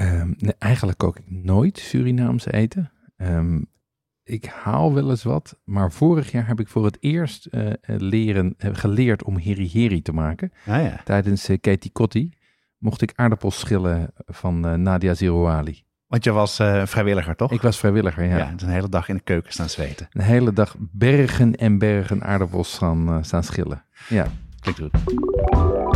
Ehm, nee, eigenlijk kook ik nooit Surinaamse eten. Ehm, ik haal wel eens wat, maar vorig jaar heb ik voor het eerst eh, eh, leren, eh, geleerd om heri heri te maken. Ah ja. Tijdens uh, Katie Kotti mocht ik aardappels schillen van Nadia Zerouali. Want je was vrijwilliger, toch? Ik was vrijwilliger, ja. ja. dus een hele dag in de keuken staan zweten. Een hele dag bergen en bergen aardappels gaan, staan schillen. Ja. Klinkt goed.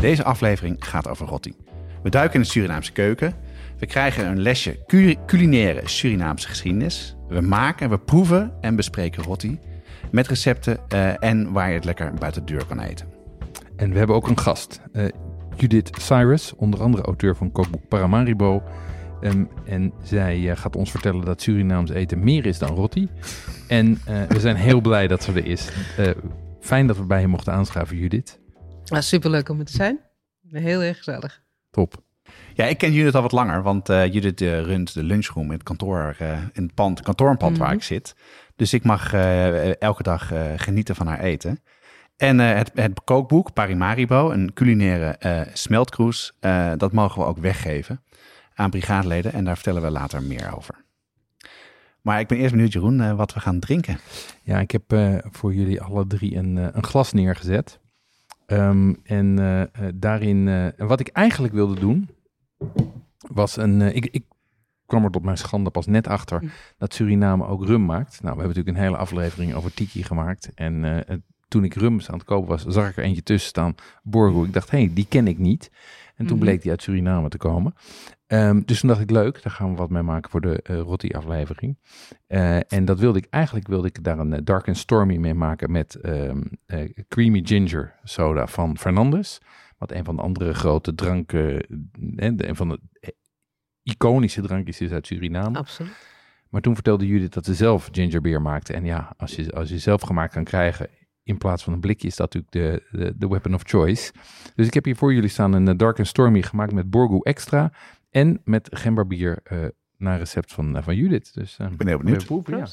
Deze aflevering gaat over rotti. We duiken in de Surinaamse keuken. We krijgen een lesje cu- culinaire Surinaamse geschiedenis. We maken, we proeven en bespreken rotti. Met recepten eh, en waar je het lekker buiten de deur kan eten. En we hebben ook een gast. eh, Judith Cyrus, onder andere auteur van kookboek Paramaribo. Ehm, en zij eh, gaat ons vertellen dat Surinaams eten meer is dan rotti. En we zijn heel blij dat ze er is. Fijn dat we bij je mochten aanschaven, Judith. Ja, superleuk om er te zijn. Heel erg gezellig. Top. Ja, ik ken Judith al wat langer, want eh, Judith eh, runt de lunchroom in het kantoor, eh, in het pand, kantoorpand waar Mhm. ik zit. Dus ik mag eh, elke dag eh, genieten van haar eten. En eh, het, het kookboek Parimaribo, een culinaire eh smeltkroes, eh, dat mogen we ook weggeven aan brigadeleden. En daar vertellen we later meer over. Maar ik ben eerst benieuwd, Jeroen, eh, wat we gaan drinken. Ja, ik heb eh, voor jullie alle drie een, een glas neergezet. Ehm, en eh, daarin, eh, wat ik eigenlijk wilde doen, was een. ik, ik kwam er tot mijn schande pas net achter Mm. dat Suriname ook rum maakt. Nou, we hebben natuurlijk een hele aflevering over tiki gemaakt. En het- toen ik rum aan het kopen was, zag ik er eentje tussen staan, Borgo. Ik dacht, hé, hey, die ken ik niet. En toen Mhm. bleek die uit Suriname te komen. Ehm, dus toen dacht ik, leuk, daar gaan we wat mee maken voor de eh Rotti-aflevering. Eh, en dat wilde ik, eigenlijk wilde ik daar een eh, Dark and Stormy mee maken met ehm, eh, Creamy Ginger Soda van Fernandes. Wat een van de andere grote dranken, een van de iconische drankjes is uit Suriname. Absoluut. Maar toen vertelde Judith dat ze zelf gingerbeer maakte. En ja, als je, als je zelf gemaakt kan krijgen in plaats van een blikje, is dat natuurlijk de, de, de weapon of choice. Dus ik heb hier voor jullie staan een eh, Dark and Stormy gemaakt met Borgo Extra en met gemberbier eh naar recept van, eh, van Judith. Dus eh, Ik ben heel benieuwd. even proeven, ja.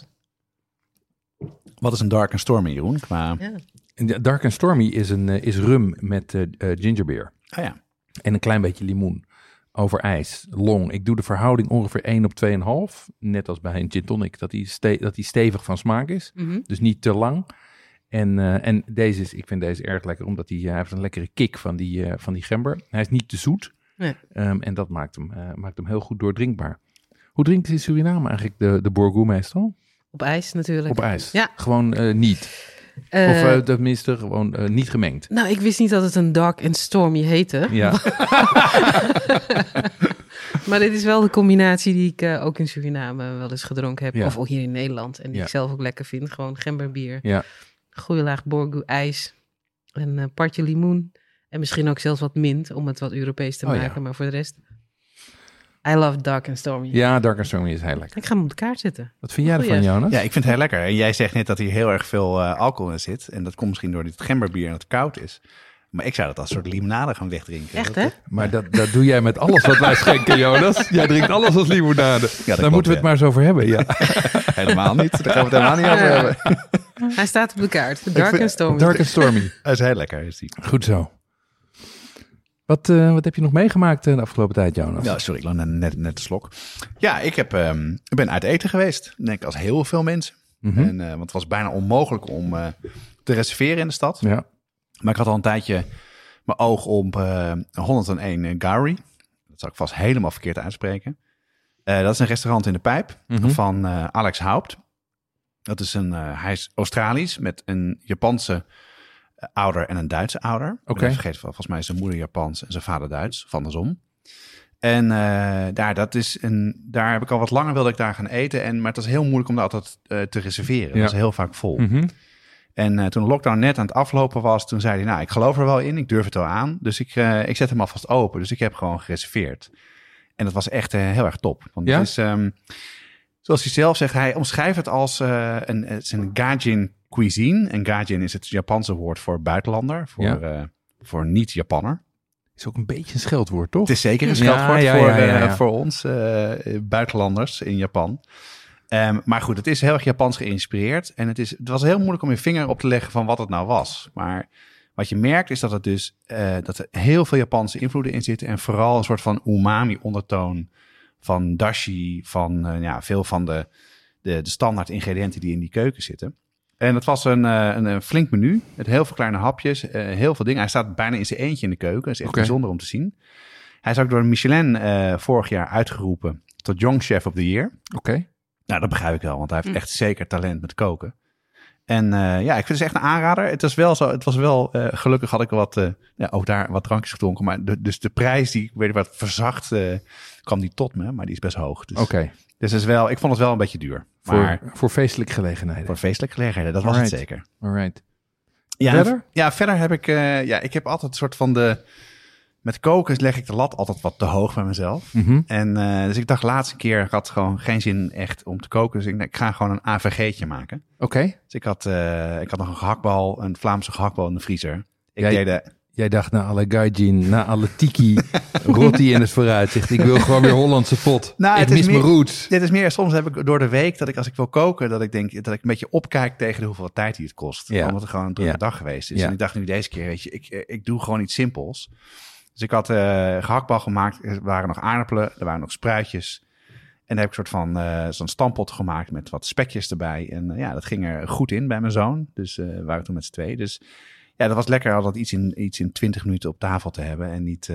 Wat is een dark and stormy, Jeroen? Qua... Ja. En de Dark and Stormy is, een, is rum met gingerbeer Ah ja, en een klein beetje limoen over ijs, long. Ik doe de verhouding ongeveer 1 op 2,5. Net als bij een gin tonic, dat die, ste dat die stevig van smaak is. Mhm. Dus niet te lang. En, eh, en deze is, ik vind deze erg lekker, omdat hij, hij heeft een lekkere kick van die, eh, van die gember. Hij is niet te zoet. Nee. Ehm, en dat maakt hem, eh, maakt hem heel goed doordrinkbaar. Hoe drinkt ze in Suriname eigenlijk de, de Borgo meestal? Op ijs natuurlijk. Op ijs? Ja. Gewoon eh, niet? Eh, of eh, tenminste gewoon eh, niet gemengd? nou, ik wist niet dat het een dark and stormy heette. Ja. Maar dit is wel de combinatie die ik eh, ook in Suriname wel eens gedronken heb. Ja. Of ook hier in Nederland. En die Ja. ik zelf ook lekker vind. Gewoon gemberbier. Ja. Goeie laag borgo ijs. Een eh, partje limoen. En misschien ook zelfs wat mint om het wat Europees te Oh, ja. maken. Maar voor de rest... I love dark and stormy. ja, Dark and Stormy is heel lekker. Ik ga hem op de kaart zetten. Wat vind jij ervan, Jonas? Ja, ik vind het heel lekker. En jij zegt net dat hier heel erg veel eh, alcohol in zit. En dat komt misschien door dit gemberbier en dat het koud is. Maar ik zou dat als soort limonade gaan wegdrinken. Echt, Dat- hè? Maar dat, dat doe jij met alles wat wij schenken, Jonas. Jij drinkt alles als limonade. dat Daar klopt, moeten we het ja. maar eens over hebben. Ja. Helemaal niet. Daar gaan we het helemaal niet over Ja. hebben. Hij staat op de kaart. Dark vind- and stormy. Dark and Stormy. Dat is heel lekker. Is die. Goed zo. Wat, eh, wat heb je nog meegemaakt eh, de afgelopen tijd, Jonas? Ja, sorry, ik nam net, net een slok. Ja, ik, heb, ehm, ik ben uit eten geweest. Denk ik als heel veel mensen. Mhm. En, eh, want het was bijna onmogelijk om eh, te reserveren in de stad. ja. Maar ik had al een tijdje mijn oog op eh 101 Gowrie. Dat zal ik vast helemaal verkeerd uitspreken. Eh, dat is een restaurant in de pijp Mhm. van eh, Alex Haupt. Dat is een, eh, hij is Australisch met een Japanse eh, ouder en een Duitse ouder. Oké. even vergeten, volgens mij is zijn moeder Japans en zijn vader Duits, of andersom. En eh, daar, dat is een, daar heb ik al wat langer wilde ik daar gaan eten. En, maar het was heel moeilijk om dat altijd eh, te reserveren. Dat Ja. was heel vaak vol. Mhm. En eh, toen de lockdown net aan het aflopen was, toen zei hij, nou, ik geloof er wel in, ik durf het wel aan. Dus ik, eh, ik zet hem alvast open. Dus ik heb gewoon gereserveerd. En dat was echt eh, heel erg top. Want Ja? het is, ehm, zoals hij zelf zegt, hij omschrijft het als een, het is een Gajin cuisine. En Gajin is het Japanse woord voor buitenlander, voor, Ja. voor niet-Japanner. Is ook een beetje een scheldwoord, toch? Het is zeker een scheldwoord ja, voor, voor ons buitenlanders in Japan. Ehm, maar goed, het is heel erg Japans geïnspireerd. En het, is, het was heel moeilijk om je vinger op te leggen van wat het nou was. Maar wat je merkt is dat, het dus, eh, dat er heel veel Japanse invloeden in zitten. En vooral een soort van umami-ondertoon van dashi. Van eh, ja, veel van de, de, de standaard ingrediënten die in die keuken zitten. En het was een, eh, een, een flink menu met heel veel kleine hapjes, heel veel dingen. Hij staat bijna in zijn eentje in de keuken. Dat is echt bijzonder om te zien. Hij is ook door Michelin vorig jaar uitgeroepen tot Young Chef of the Year. Oké. Nou, dat begrijp ik wel, want hij heeft Hm. echt zeker talent met koken. En eh, ja, ik vind het echt een aanrader. Het was wel zo, het was wel, eh, gelukkig had ik wat, eh, ja, ook daar wat drankjes gedronken. Maar de, dus de prijs, die, ik weet niet wat, verzacht eh, kwam die tot me, maar die is best hoog. Dus, Oké. dus het is wel, ik vond het wel een beetje duur. Voor, Maar voor feestelijke gelegenheden. voor feestelijke gelegenheden, dat was het zeker. Alright. Ja, Verder? Ja, verder heb ik, eh, ja, ik heb altijd een soort van de, met koken leg ik de lat altijd wat te hoog bij mezelf. Mhm. En eh, dus ik dacht laatste keer, ik had gewoon geen zin echt om te koken. Dus ik, ik ga gewoon een AVG'tje maken. Oké. Dus ik had, eh, ik had nog een gehaktbal, een Vlaamse gehaktbal in de vriezer. Ik Jij- deed de, Jij dacht na alle gaijin, na alle tiki, rotti in het vooruitzicht. Ik wil gewoon weer Hollandse pot. Nou, ik het is mis mijn roots. dit is meer, soms heb ik door de week dat ik als ik wil koken, dat ik denk dat ik een beetje opkijk tegen de hoeveel tijd die het kost. Ja. Omdat het gewoon een drukke Ja. dag geweest is. Ja. En ik dacht nu deze keer, weet je, ik, eh, ik doe gewoon iets simpels. Dus ik had eh gehaktbal gemaakt, er waren nog aardappelen, er waren nog spruitjes. En daar heb ik een soort van eh, zo'n stampot gemaakt met wat spekjes erbij. En eh, ja, dat ging er goed in bij mijn zoon. Dus we waren toen met z'n twee. Dus ja, dat was lekker altijd iets in, iets in 20 minuten op tafel te hebben en niet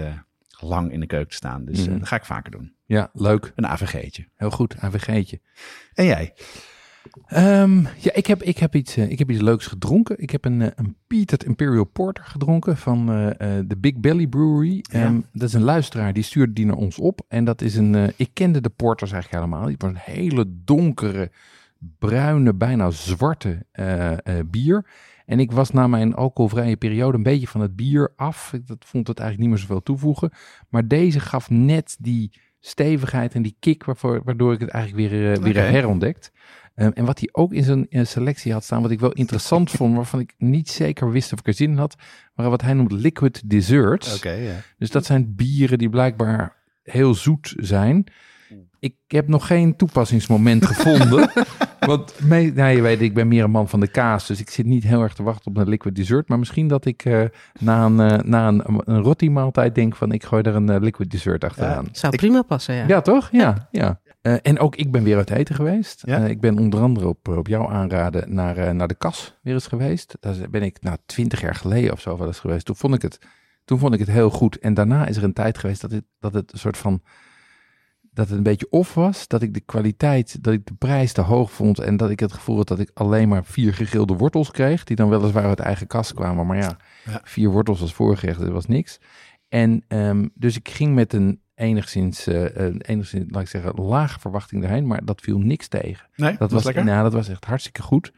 lang in de keuken te staan. Dus Mhm. dat ga ik vaker doen. Ja, leuk. Een AVG'tje. Heel goed, AVG'tje. En jij? Ehm, ja, ik heb, ik, heb iets, eh, ik heb iets leuks gedronken. Ik heb een, eh, een Peated Imperial Porter gedronken van eh, de Big Belly Brewery. Ja. Ehm, dat is een luisteraar, die stuurde die naar ons op. En dat is een, ik kende de porters eigenlijk helemaal. niet. Het was een hele donkere, bruine, bijna zwarte bier. En ik was na mijn alcoholvrije periode een beetje van het bier af. Ik dat vond het eigenlijk niet meer zoveel toevoegen. Maar deze gaf net die stevigheid en die kick waarvoor, waardoor ik het eigenlijk weer, weer herontdekt. Ehm, en wat hij ook in zijn selectie had staan, wat ik wel interessant vond, waarvan ik niet zeker wist of ik er zin in had, maar wat hij noemt liquid desserts. ja. Dus dat zijn bieren die blijkbaar heel zoet zijn. Ik heb nog geen toepassingsmoment gevonden. Want mee, nou, je weet, ik ben meer een man van de kaas, dus ik zit niet heel erg te wachten op een liquid dessert. Maar misschien dat ik eh, na een, eh, na een, een rotti maaltijd denk van ik gooi er een eh, liquid dessert achteraan. Zou Ik- prima passen, ja. Ja, toch? Ja, ja. Eh, en ook ik ben weer uit eten geweest. Ja? Eh, ik ben onder andere op, op jouw aanraden naar, eh, naar de kas weer eens geweest. Daar ben ik nou twintig jaar geleden of zo wel eens geweest. Toen vond ik het, toen vond ik het heel goed. En daarna is er een tijd geweest dat het, dat het een soort van dat het een beetje off was. Dat ik de kwaliteit, dat ik de prijs te hoog vond. En dat ik het gevoel had dat ik alleen maar vier gegrilde wortels kreeg. Die dan weliswaar uit eigen kast kwamen. Maar ja, Ja. vier wortels als voorgerecht, dat was niks. En ehm, dus ik ging met een enigszins, een enigszins, laat ik zeggen, lage verwachting erheen. Maar dat viel niks tegen. Nee, Dat dat was, was lekker. Nou, dat was echt hartstikke goed.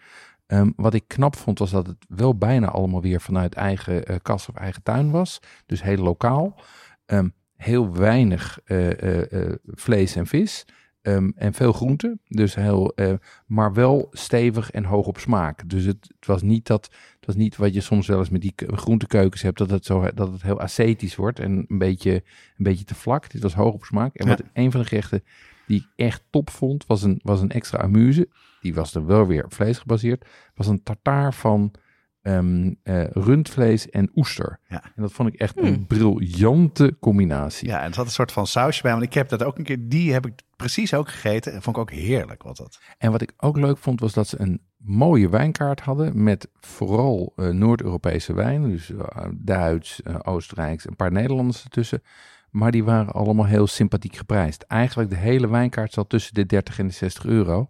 Ehm, wat ik knap vond, was dat het wel bijna allemaal weer vanuit eigen eh, kas of eigen tuin was. Dus heel lokaal. Ehm, heel weinig eh, vlees en vis. Ehm, en veel groenten. Dus heel, eh, maar wel stevig en hoog op smaak. Dus het, het was niet dat, het was niet wat je soms wel eens met die ke- groentekeukens hebt, dat het, zo, dat het heel ascetisch wordt en een beetje, een beetje te vlak. Dit was hoog op smaak. En Ja. wat een van de gerechten die ik echt top vond, was een, was een extra amuse. Die was dan wel weer vlees gebaseerd. Was een tartaar van ehm, eh, rundvlees en oester. Ja. En dat vond ik echt een Hmm. briljante combinatie. Ja, en er zat een soort van sausje bij. Want ik heb dat ook een keer, die heb ik precies ook gegeten. En vond ik ook heerlijk, was dat. En wat ik ook leuk vond, was dat ze een mooie wijnkaart hadden met vooral eh, Noord-Europese wijnen. Dus eh, Duits, Oostenrijks, een paar Nederlanders ertussen. Maar die waren allemaal heel sympathiek geprijsd. Eigenlijk de hele wijnkaart zat tussen de 30 en de 60 euro.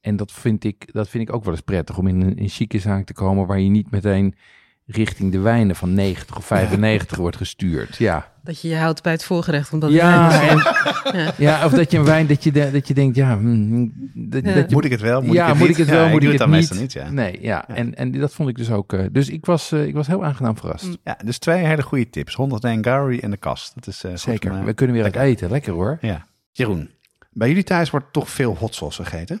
En dat vind ik, dat vind ik ook wel eens prettig om in een in chique zaak te komen waar je niet meteen richting de wijnen van 90 of 95 wordt gestuurd. Ja. Dat je je houdt bij het voorgerecht. Omdat Ja, en, Ja. ja, of dat je een wijn dat je, de- dat je denkt, ja, dat, Ja. dat je, Moet ik het wel? Moet ja, ik het moet niet? ik het wel, Ja, moet ik het niet? meestal niet, ja. Nee, ja. Ja. En, en dat vond ik dus ook. eh, dus ik was, eh, ik was heel aangenaam verrast. Ja, dus twee hele goede tips. 100 Gary en de kast. Dat is eh, Zeker. We kunnen weer uit lekker. eten. Lekker hoor. Ja. Jeroen, bij jullie thuis wordt toch veel hot sauce gegeten?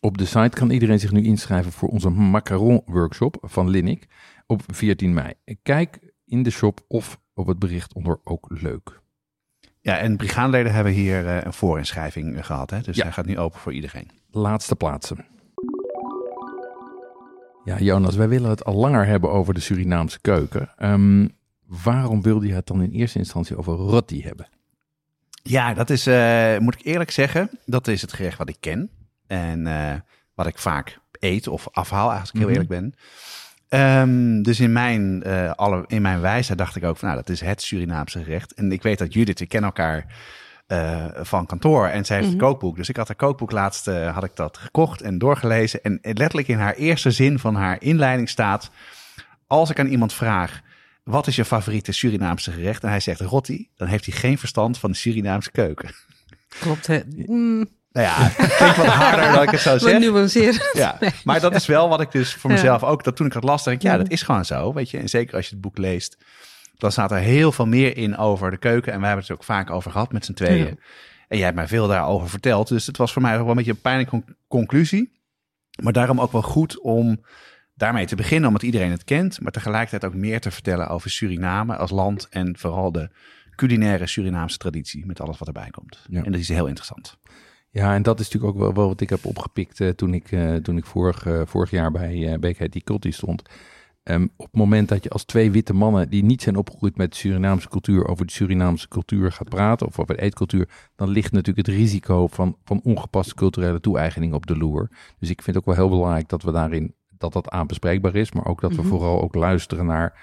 Op de site kan iedereen zich nu inschrijven voor onze macaron workshop van Linnik op 14 mei. Kijk in de shop of op het bericht onder ook leuk. Ja, en brigadeleden hebben hier eh, een voorinschrijving eh, gehad. Hè? Dus Ja. hij gaat nu open voor iedereen. Laatste plaatsen. Ja, Jonas, wij willen het al langer hebben over de Surinaamse keuken. Ehm, waarom wilde je het dan in eerste instantie over roti hebben? Ja, dat is, eh, moet ik eerlijk zeggen, dat is het gerecht wat ik ken. En eh, wat ik vaak eet of afhaal, als ik heel Mhm. eerlijk ben. Ehm, dus in mijn, eh, alle, in mijn wijsheid dacht ik ook van, nou, dat is het Surinaamse gerecht. En ik weet dat Judith, we kennen elkaar eh, van kantoor en zij heeft Mhm. een kookboek. Dus ik had haar kookboek laatst, had ik dat gekocht en doorgelezen. En letterlijk in haar eerste zin van haar inleiding staat, als ik aan iemand vraag, wat is je favoriete Surinaamse gerecht? En hij zegt rotti, dan heeft hij geen verstand van de Surinaamse keuken. Klopt. Hè? Mm, Nou ja, het klinkt wat harder dan ik het zo wat zeg. nuanceren. Ja, maar dat is wel wat ik dus voor Ja. mezelf ook, dat toen ik het las, dacht ik, ja, dat is gewoon zo, weet je. En zeker als je het boek leest, dan staat er heel veel meer in over de keuken. En wij hebben het er ook vaak over gehad met z'n tweeën. Ja. En jij hebt mij veel daarover verteld. Dus het was voor mij ook wel een beetje een pijnlijke con- conclusie. Maar daarom ook wel goed om daarmee te beginnen, omdat iedereen het kent. Maar tegelijkertijd ook meer te vertellen over Suriname als land. En vooral de culinaire Surinaamse traditie met alles wat erbij komt. Ja. En dat is heel interessant. Ja, en dat is natuurlijk ook wel, wel wat ik heb opgepikt eh, toen ik, eh, toen ik vorig, eh, vorig jaar bij uh, Beekheid die Culti stond. Ehm, op het moment dat je als twee witte mannen die niet zijn opgegroeid met de Surinaamse cultuur over de Surinaamse cultuur gaat praten of over de eetcultuur, dan ligt natuurlijk het risico van, van ongepaste culturele toe-eigening op de loer. Dus ik vind het ook wel heel belangrijk dat we daarin, dat dat aanbespreekbaar is, maar ook dat we Mhm. vooral ook luisteren naar,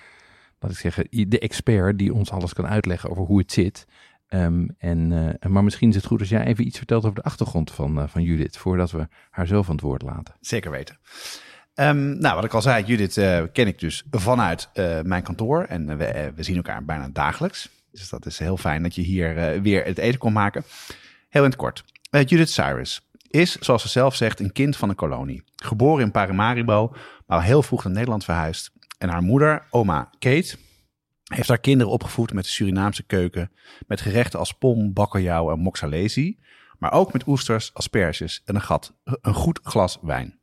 laat ik zeggen, de expert die ons alles kan uitleggen over hoe het zit. Ehm, en, eh, maar misschien is het goed als jij even iets vertelt over de achtergrond van, eh, van Judith, voordat we haar zelf aan het woord laten. Zeker weten. Ehm, nou, wat ik al zei, Judith eh, ken ik dus vanuit mijn kantoor. En we, we zien elkaar bijna dagelijks. Dus dat is heel fijn dat je hier weer het eten kon maken. Heel in het kort. Judith Cyrus is, zoals ze zelf zegt, een kind van een kolonie. Geboren in Paramaribo, maar heel vroeg naar Nederland verhuisd. En haar moeder, oma Kate, heeft haar kinderen opgevoed met de Surinaamse keuken. Met gerechten als pom, bakkeljauw en moxalesi. Maar ook met oesters, asperges en een, gat, een goed glas wijn.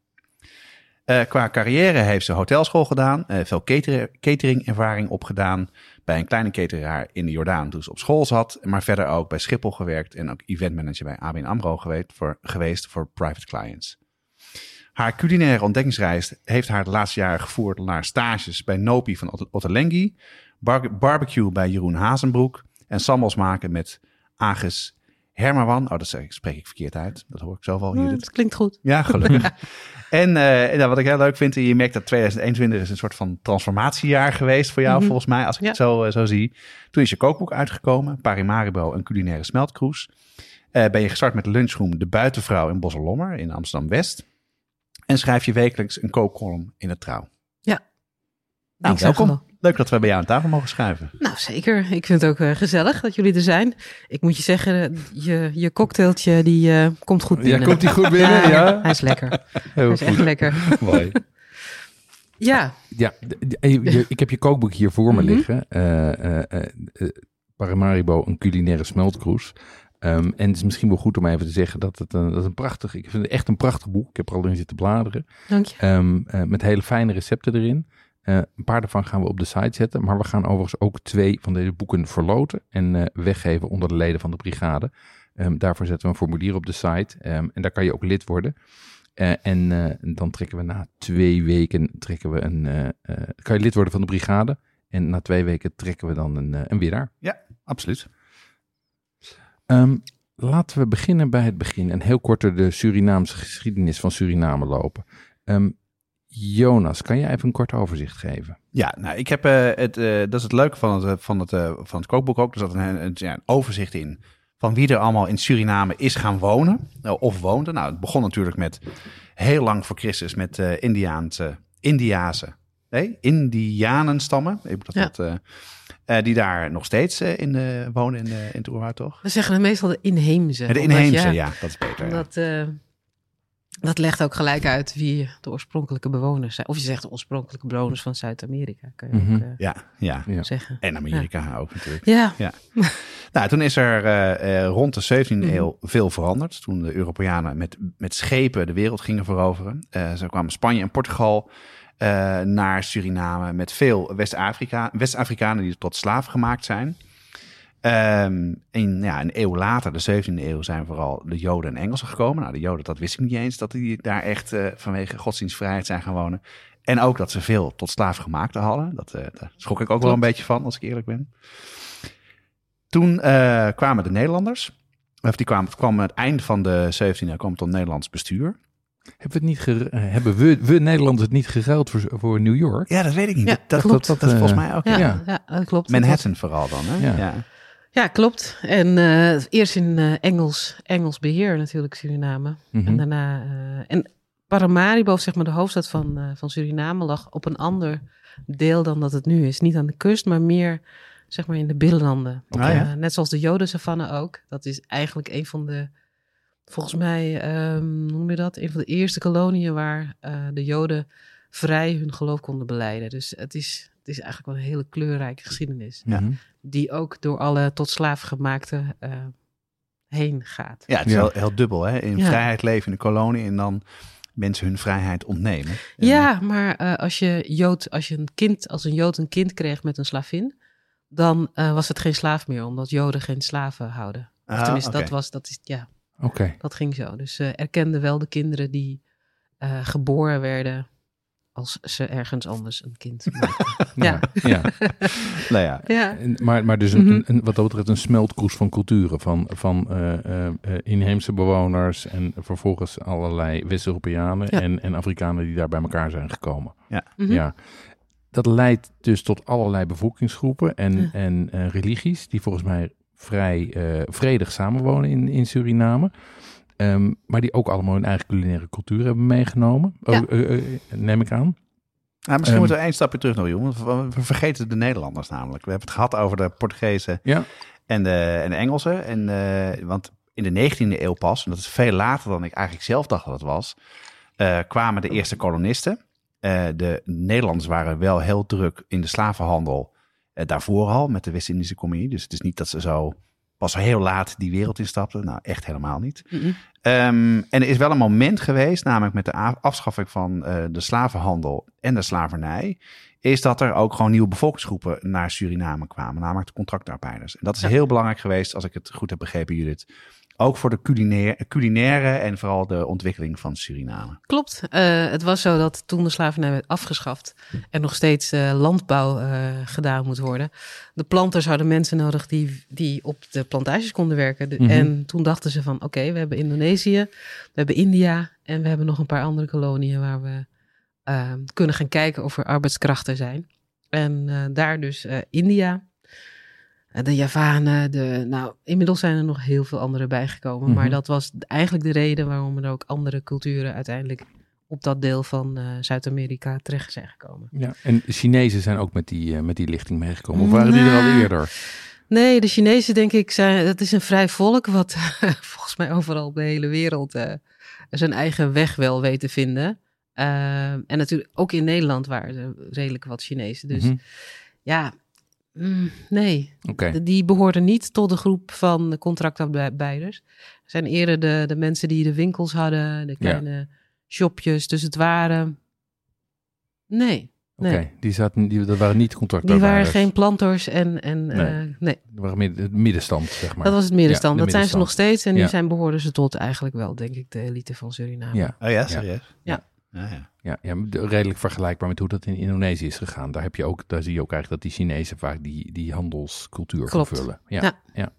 Uh, qua carrière heeft ze hotelschool gedaan, uh, veel cater cateringervaring opgedaan bij een kleine cateraar in de Jordaan toen ze op school zat, maar verder ook bij Schiphol gewerkt en ook eventmanager bij ABN AMRO geweest voor, geweest voor private clients. Haar culinaire ontdekkingsreis heeft haar de laatste jaren gevoerd naar stages bij Nopi van Ottolenghi, bar barbecue bij Jeroen Hazenbroek en sambals maken met Agus Hermawan. Oh, dat spreek ik verkeerd uit. Dat hoor ik zelf al. Ja, dat klinkt goed. Ja, gelukkig. en uh, nou, wat ik heel leuk vind, je merkt dat 2021 is een soort van transformatiejaar geweest voor jou, Mhm. volgens mij, als ik Ja. het zo, uh, zo zie. Toen is je kookboek uitgekomen, Parimaribo, een culinaire smeltkroes. Uh, ben je gestart met lunchroom De Buitenvrouw in Bosselommer in Amsterdam-West. En schrijf je wekelijks een kookcolumn in het Trouw. Ja. Nou, welkom. Leuk dat we bij jou aan tafel mogen schuiven. Nou, zeker. Ik vind het ook eh, gezellig dat jullie er zijn. Ik moet je zeggen, je, je cocktailtje die eh, komt goed binnen. Ja, komt die goed binnen? Ja, Hij is lekker. Hij heel is echt goed. lekker. Mooi. Ja, Ja, ik heb je kookboek hier voor me Mhm. liggen. Eh, eh, eh, eh, Paramaribo, een culinaire smeltkroes. Ehm, en het is misschien wel goed om even te zeggen dat het een, dat is een prachtig, ik vind het echt een prachtig boek. Ik heb er al in zitten bladeren. Dank je. Ehm, eh, met hele fijne recepten erin. Eh, een paar daarvan gaan we op de site zetten. Maar we gaan overigens ook twee van deze boeken verloten en eh, weggeven onder de leden van de brigade. Ehm, daarvoor zetten we een formulier op de site. Ehm, en daar kan je ook lid worden. Eh, en dan trekken we na twee weken trekken we een, kan je lid worden van de brigade. En na twee weken trekken we dan een, een winnaar. Absoluut. Ehm, laten we beginnen bij het begin en heel kort door de Surinaamse geschiedenis van Suriname lopen. Ehm, Jonas, kan jij even een kort overzicht geven? Ja, nou, ik heb eh, het, eh, dat is het leuke van het, eh, van het, eh, van het kookboek ook. Er zat een, een, ja, een overzicht in van wie er allemaal in Suriname is gaan wonen of woonde. Nou, het begon natuurlijk met heel lang voor Christus met eh Indiaanse, Indiase, nee, Indianenstammen. Ik moet dat Ja. wat, eh, eh, die daar nog steeds in eh, wonen in, de in het oerwoud, toch? We zeggen het meestal de inheemse. de omdat, inheemse, ja, ja, dat is beter. ja. Eh, dat legt ook gelijk uit wie de oorspronkelijke bewoners zijn. Of je zegt de oorspronkelijke bewoners van Zuid-Amerika, kan je Mhm. ook eh, Ja, ja. Ja. zeggen. En Amerika ook natuurlijk. Ja, Nou, toen is er eh, eh, rond de 17e Mhm. eeuw veel veranderd. Toen de Europeanen met, met schepen de wereld gingen veroveren. Eh zo kwamen Spanje en Portugal eh, naar Suriname met veel West-Afrika, West-Afrikanen die tot slaaf gemaakt zijn. Ehm, en ja, een eeuw later, de 17e eeuw, zijn vooral de Joden en Engelsen gekomen. Nou, de Joden, dat wist ik niet eens, dat die daar echt eh, vanwege godsdienstvrijheid zijn gaan wonen. En ook dat ze veel tot slaafgemaakte hadden. Dat, eh, daar schrok ik ook wel een beetje van, als ik eerlijk ben. Toen eh, kwamen de Nederlanders. Of die kwamen, het kwam het eind van de 17e eeuw kwam het tot Nederlands bestuur. Hebben we, het niet hebben we, we Nederlanders het niet geruild voor, voor New York? Ja, dat weet ik niet. Ja, dat, dat, klopt. dat, dat is volgens mij ook. ja, Ja. ja. dat klopt. Manhattan vooral dan, hè? Ja. Ja. Klopt. En eh, eerst in eh, Engels, Engels beheer natuurlijk Suriname. Mhm. En daarna. eh, en Paramaribo, zeg maar de hoofdstad van, van Suriname, lag op een ander deel dan dat het nu is. Niet aan de kust, maar meer zeg maar in de binnenlanden. Ah, ja. Net zoals de Jodensavanne ook. Dat is eigenlijk een van de. Volgens mij, ehm, hoe noem je dat? Een van de eerste koloniën waar de Joden vrij hun geloof konden beleiden. Dus het is, het is eigenlijk wel een hele kleurrijke geschiedenis Ja. Die ook door alle tot slaaf gemaakte eh, heen gaat. Ja, het is Ja. Heel, heel dubbel, hè? In Ja. vrijheid leven in de kolonie en dan mensen hun vrijheid ontnemen. En- Ja, maar eh, als je Jood, als je een kind, als een Jood een kind kreeg met een slavin, dan eh, was het geen slaaf meer, omdat Joden geen slaven houden. Of Ah, tenminste, dat was, dat is, ja, Oké. dat ging zo. Dus ze erkenden wel de kinderen die eh, geboren werden als ze ergens anders een kind maakten. ja. Ja. Nou ja, ja. Maar, maar dus een, Mhm. een, een- wat dat betreft een smeltkroes van culturen. Van, van eh, eh, eh, inheemse bewoners en vervolgens allerlei West-Europeanen Ja. en, en Afrikanen die daar bij elkaar zijn gekomen. Mhm. Ja. Dat leidt dus tot allerlei bevolkingsgroepen en, Ja. en eh, religies die volgens mij vrij eh, vredig samenwonen in, in Suriname. Ehm, maar die ook allemaal hun eigen culinaire cultuur hebben meegenomen. Ja. Oh, neem ik aan. Nou, misschien Ehm. moeten we één stapje terug nog, jongen. We vergeten de Nederlanders namelijk. We hebben het gehad over de Portugezen Ja. en de, en de Engelsen. En, eh, want in de 19e eeuw pas, en dat is veel later dan ik eigenlijk zelf dacht dat het was, eh, kwamen de eerste kolonisten. Eh, de Nederlanders waren wel heel druk in de slavenhandel daarvoor al met de West-Indische Compagnie. Dus het is niet dat ze zo pas heel laat die wereld instapten. Nou, echt helemaal niet. Ehm, en er is wel een moment geweest, namelijk met de afschaffing van eh, de slavenhandel en de slavernij, is dat er ook gewoon nieuwe bevolkingsgroepen naar Suriname kwamen, namelijk de contractarbeiders. En dat is Ja. heel belangrijk geweest, als ik het goed heb begrepen, Judith. Ook voor de culinaire, culinaire en vooral de ontwikkeling van Suriname. Klopt. Eh, het was zo dat toen de slavernij werd afgeschaft en nog steeds eh, landbouw eh, gedaan moet worden. De planters hadden mensen nodig die, die op de plantages konden werken. De- Mhm. En toen dachten ze van oké, we hebben Indonesië, we hebben India en we hebben nog een paar andere koloniën waar we kunnen gaan kijken of er arbeidskrachten zijn. En daar dus India, de Javanen, de, nou inmiddels zijn er nog heel veel andere bijgekomen. Mhm. Maar dat was eigenlijk de reden waarom er ook andere culturen uiteindelijk op dat deel van eh, Zuid-Amerika terecht zijn gekomen. Ja, en de Chinezen zijn ook met die, eh, met die lichting meegekomen. Of waren die er al Nou, eerder? Nee, de Chinezen denk ik zijn, het is een vrij volk wat volgens mij overal op de hele wereld eh, zijn eigen weg wel weet te vinden. Eh, en natuurlijk ook in Nederland waren er redelijk wat Chinezen. Dus Mhm. ja, Mm, nee, die behoorden niet tot de groep van de contractarbeiders. Het zijn eerder de, de mensen die de winkels hadden, de kleine shopjes. Dus het waren... Nee, Oké, nee. die, zaten, die, dat waren niet die contractarbeiders. waren geen planters en... en Nee. nee. nee, Dat waren het middenstand, zeg maar. dat was het middenstand. Ja, dat zijn ze nog steeds. En nu zijn, behoorden ze tot eigenlijk wel, denk ik, de elite van Suriname. Ja, Oh ja, serieus? Ja. Ja, ja. ja, ja, de- redelijk vergelijkbaar met hoe dat in Indonesië is gegaan. Daar, heb je ook, daar zie je ook eigenlijk dat die Chinezen vaak die, die handelscultuur Klopt. vervullen. Ja, Ja. ja.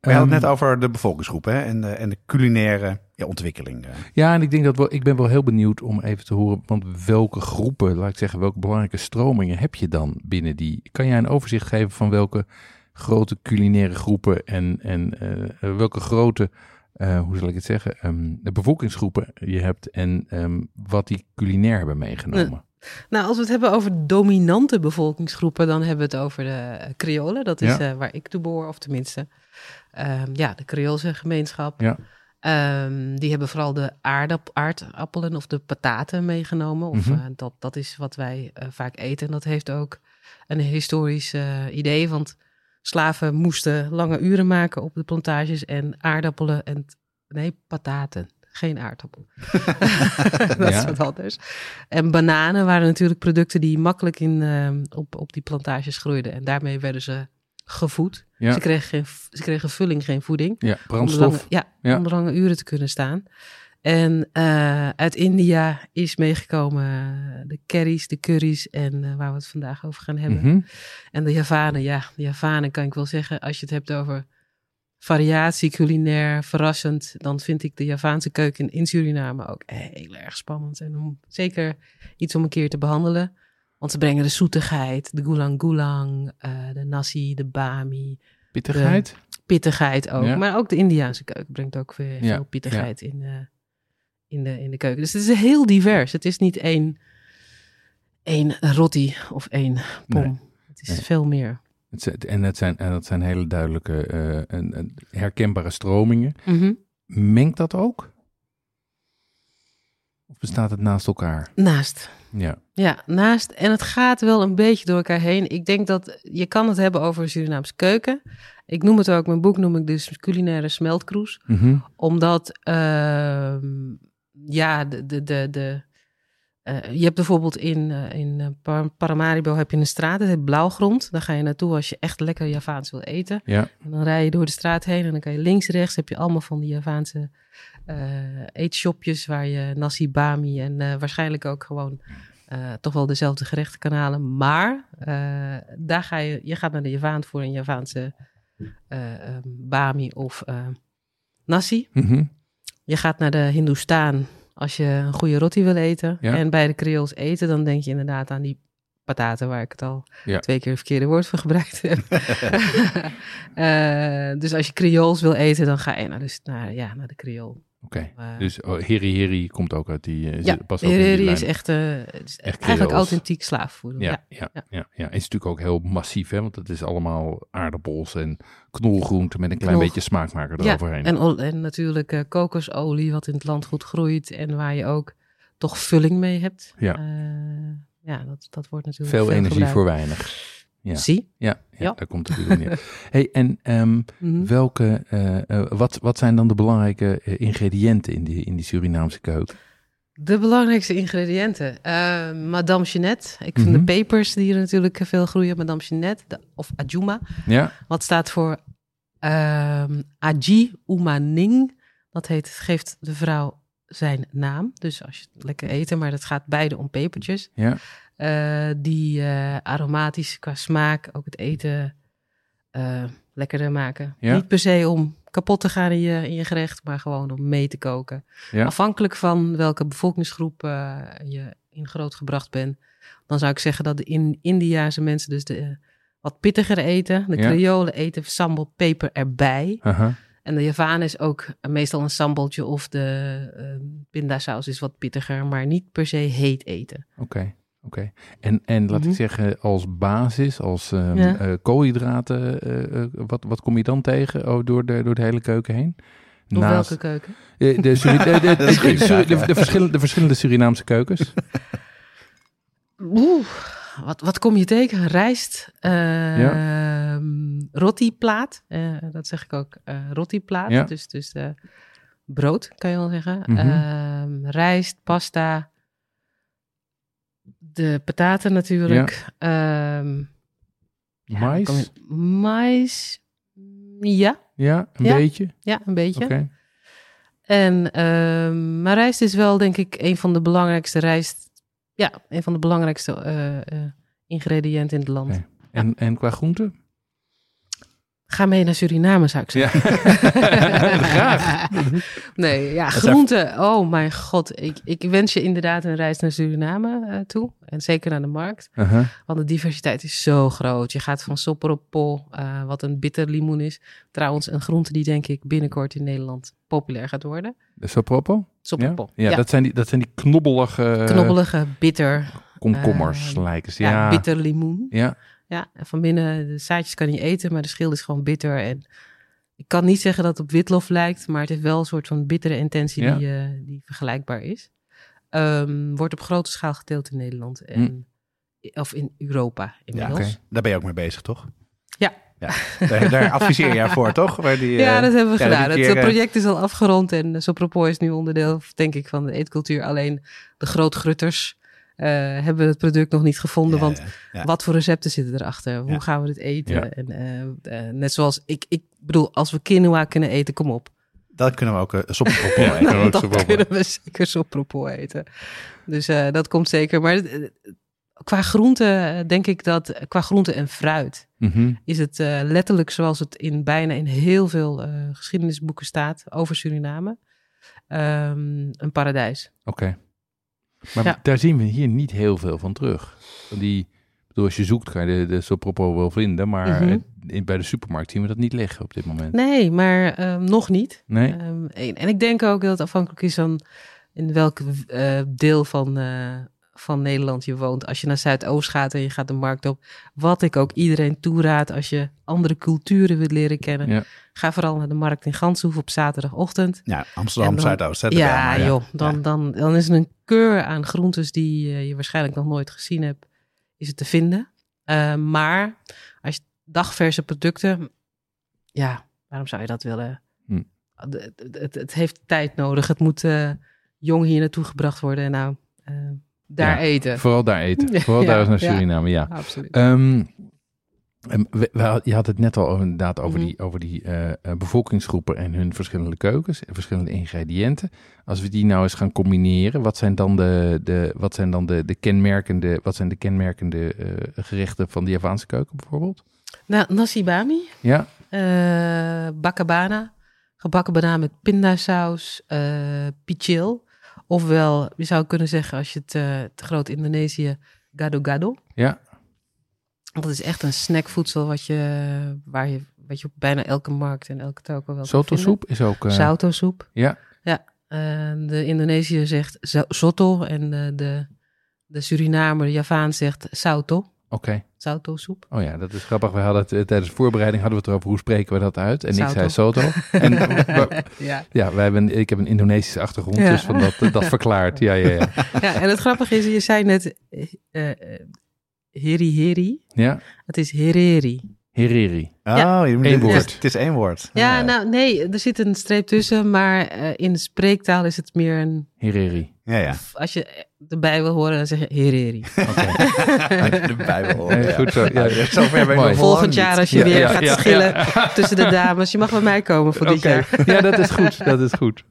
We hadden het Ehm, net over de bevolkingsgroep hè, en, de, en de culinaire ja, ontwikkeling. eh. Ja, en ik denk dat wel, ik ben wel heel benieuwd om even te horen, want welke groepen, laat ik zeggen, welke belangrijke stromingen heb je dan binnen die? Kan jij een overzicht geven van welke grote culinaire groepen en, en eh, welke grote, eh, hoe zal ik het zeggen, ehm, de bevolkingsgroepen je hebt en ehm, wat die culinair hebben meegenomen? Nou, als we het hebben over dominante bevolkingsgroepen, dan hebben we het over de eh, Creolen. Dat is Ja. eh, waar ik toe behoor, of tenminste, ehm, ja, de Creoolse gemeenschap. Ja. Die hebben vooral de aardap aardappelen of de pataten meegenomen. Of, Mhm. eh, dat, dat is wat wij eh, vaak eten. En dat heeft ook een historisch eh, idee, want slaven moesten lange uren maken op de plantages en aardappelen en, nee, pataten. Geen aardappel. dat is Ja. wat anders. En bananen waren natuurlijk producten die makkelijk in, ehm, op, op die plantages groeiden. En daarmee werden ze gevoed. Ja. Ze, kregen geen, ze kregen vulling, geen voeding. Ja, Om brandstof. lange, ja, Ja. om lange uren te kunnen staan. En eh, uit India is meegekomen eh, de curry's, de curry's en eh, waar we het vandaag over gaan hebben. Mhm. En de Javanen, ja, de Javanen kan ik wel zeggen, als je het hebt over variatie, culinair, verrassend, dan vind ik de Javaanse keuken in Suriname ook heel erg spannend. En om, zeker iets om een keer te behandelen. Want ze brengen de zoetigheid, de gulang gulang, de nasi, de bami, Pittigheid? pittigheid ook. Ja. Maar ook de Indiaanse keuken brengt ook weer Ja, veel pittigheid in, eh, in, de, in de keuken. Dus het is heel divers. Het is niet één, één roti of één pom. Nee. Het is Nee. veel meer. Het zijn- en, het zijn, en dat zijn hele duidelijke, eh, en, en herkenbare stromingen. Mhm. Mengt dat ook? Of bestaat het naast elkaar? Naast. Ja. Ja, naast. En het gaat wel een beetje door elkaar heen. Ik denk dat je kan het hebben over Surinaamse keuken. Ik noem het ook, mijn boek noem ik dus culinaire smeltkroes. Mhm. Omdat, ehm, ja, de, de, de, de, eh, je hebt bijvoorbeeld in, eh, in eh, Par- Paramaribo heb je een straat, het heet Blauwgrond. Daar ga je naartoe als je echt lekker Javaans wil eten. Ja. En dan rij je door de straat heen en dan kan je links, rechts heb je allemaal van die Javaanse eetshopjes waar je nasi bami en waarschijnlijk ook gewoon toch wel dezelfde gerechten kan halen. Maar daar ga je, je gaat naar de Javaan voor een Javaanse bami of nasi. Mhm. Je gaat naar de Hindoestaan als je een goede roti wil eten. Ja. En bij de Creools eten, dan denk je inderdaad aan die pataten waar ik het al Ja. twee keer het verkeerde woord voor gebruikt heb. Eh, dus als je Creools wil eten, dan ga je naar de, naar, ja, naar de Creool. Oké. Eh, Dus oh, Heri Heri komt ook uit die... eh, ja, past Hereri lijn. is echt, het is Echt eigenlijk authentiek slaafvoer. Ja, Ja. ja, ja. ja. Het is natuurlijk ook heel massief, hè? Want het is allemaal aardappels en knolgroenten met een klein Knol- beetje smaakmaker Ja, eroverheen. en, en natuurlijk kokosolie, wat in het land goed groeit en waar je ook toch vulling mee hebt. Ja. Ja, dat, dat wordt natuurlijk Veel energie gebruikt. voor weinig. Ja. Zie. Ja, ja, Ja. daar komt het natuurlijk neer. hey, en ehm, Mhm. welke, eh, eh, wat, wat zijn dan de belangrijke eh, ingrediënten in die, in die Surinaamse keuken? De belangrijkste ingrediënten. Eh, Madame Jeanette. Ik vind Mhm. de pepers die er natuurlijk veel groeien. Madame Jeanette de- of Ajuma. Ja, Wat staat voor ehm Aji Umaning. Dat heet, geeft de vrouw zijn naam. Dus als je het lekker eten, maar dat gaat beide om pepertjes. ja, die eh, aromatisch qua smaak ook het eten eh, lekkerder maken. Ja. Niet per se om kapot te gaan in je, in je gerecht, maar gewoon om mee te koken. Ja. Afhankelijk van welke bevolkingsgroep eh, je in grootgebracht bent. Dan zou ik zeggen dat de in Indiase mensen dus de, eh, wat pittiger eten. De Ja. Creolen eten sambal peper erbij. En de Javaan is ook meestal een sambaltje of de eh pindasaus is wat pittiger, maar niet per se heet eten. oké. Oké, en, en laat Mhm. ik zeggen, als basis, als ehm, Ja. eh, koolhydraten, eh, eh, wat, wat kom je dan tegen oh, door, de, door de hele keuken heen? Of welke keuken? De, verschillende, de verschillende Surinaamse keukens. Oeh, wat, wat kom je tegen? Rijst, uh, roti-plaat. Eh, dat zeg ik ook, uh, roti-plaat. Ja. Dus, dus eh, brood, kan je wel zeggen. Mhm. Ehm, rijst, pasta. De pataten natuurlijk. Ehm, ja, Mais? kom je- Mais. Ja, Ja, een Ja. beetje? ja, een beetje. En, ehm, maar rijst is wel, denk ik, een van de belangrijkste rijst. Ja, een van de belangrijkste eh, ingrediënten in het land. En, en qua groenten? Ga mee naar Suriname, zou ik Ja, zeggen. graag. Nee, ja, groenten. Oh mijn god. Ik, ik wens je inderdaad een reis naar Suriname eh, toe. En zeker naar de markt. Uh-huh. Want de diversiteit is zo groot. Je gaat van sopperoppel, eh wat een bitter limoen is. Trouwens, een groente die denk ik binnenkort in Nederland populair gaat worden. De sopropo? Ja? Ja, Dat, zijn die, dat zijn die knobbelige Knobbelige, bitter. komkommers, eh, lijken ze. Ja, Ja, bitter limoen. ja. Ja, en van binnen, de zaadjes kan je eten, maar de schil is gewoon bitter. En ik kan niet zeggen dat het op witlof lijkt, maar het heeft wel een soort van bittere intentie Ja. die, eh, die vergelijkbaar is. Ehm, wordt op grote schaal geteeld in Nederland. En, Of in Europa Ja, inmiddels. Ja, daar ben je ook mee bezig, toch? Ja. ja. Daar, daar adviseer jij voor, toch? Waar die, eh, dat hebben we ja, gedaan. Het keer, project is al afgerond en Sopropos is nu onderdeel, denk ik, van de eetcultuur. Alleen de grootgrutters eh, hebben het product nog niet gevonden, ja, want ja. Wat voor recepten zitten erachter? Hoe Ja. gaan we dit eten? En, eh, eh, net zoals ik, ik bedoel, als we quinoa kunnen eten, kom op. Dat kunnen we ook uh, eten. we sopperoppel. kunnen we zeker sopropol eten. Dus eh, dat komt zeker. Maar qua groente denk ik dat, qua groente en fruit, Mhm. is het eh, letterlijk zoals het in bijna in heel veel eh, geschiedenisboeken staat over Suriname. ehm, een paradijs. Oké. Maar Ja. daar zien we hier niet heel veel van terug. Die, bedoel, als je zoekt kan je de, de sopropo wel vinden, maar Mhm. in, bij de supermarkt zien we dat niet liggen op dit moment. Nee, maar ehm, nog niet. Nee? Ehm, en, en ik denk ook dat het afhankelijk is van in welk eh, deel van, eh, van Nederland je woont. Als je naar Zuidoost gaat en je gaat de markt op. Wat ik ook iedereen toeraad als je andere culturen wilt leren kennen. Ja. Ga vooral naar de markt in Ganshoef op zaterdagochtend. Ja, Amsterdam, dan- Zuidoost. Ja, maar joh. Dan, Ja. Dan, dan is er een keur aan groentes die eh, je waarschijnlijk nog nooit gezien hebt. Is het te vinden. Eh, maar als je dagverse producten. Ja, waarom zou je dat willen? Hm. Het, het, heeft tijd nodig. Het moet eh, jong hier naartoe gebracht worden. En nou, daar eten. Vooral daar eten. Vooral daar naar. Suriname, ja. Absoluut. Ehm, en we- we had- je had het net al inderdaad over Mhm. die, over die eh, eh, bevolkingsgroepen en hun verschillende keukens en verschillende ingrediënten. Als we die nou eens gaan combineren, wat zijn dan de, de, wat zijn dan de, de kenmerkende, wat zijn de kenmerkende eh, gerechten van de Javaanse keuken bijvoorbeeld? nou, nasi bami. Ja, bakabana, gebakken banaan met pindasaus, eh pichil. Ofwel, je zou kunnen zeggen als je het eh, te groot Indonesië, gado gado. ja, Dat is echt een snackvoedsel wat je, waar je, wat je op bijna elke markt en elke toko wel soto soep is ook. eh, Sauto soep. Ja, Eh, de Indonesiër zegt soto en de, de, de Surinamer, de Javaan zegt sauto. Oké. Sauto soep. Oh ja, dat is grappig. We hadden het eh, tijdens de voorbereiding hadden we het erover hoe spreken we dat uit. En ik zei soto. En ja. ja, wij hebben, ik heb een Indonesische achtergrond, Ja. dus van dat, dat verklaart. Ja, ja, ja. ja, en het grappige is, je zei net eh, eh, heri heri. Ja, Het is hereri. hereri. Oh, Ja. je moet- Eén woord. Het is één woord. Ja, nou nee, er zit een streep tussen, maar eh, in de spreektaal is het meer een... Hereri. Ja, ja. Als je erbij wil horen, dan zeg je hereri. Oké. de Bijbel. Nee, goed zo. Ja, Ja, zover ben ik Mooi. nog Volgend jaar als je Ja, weer ja, gaat ja, schillen tussen de dames. Je mag bij mij komen voor dit jaar. Ja, dat is goed. Dat is goed.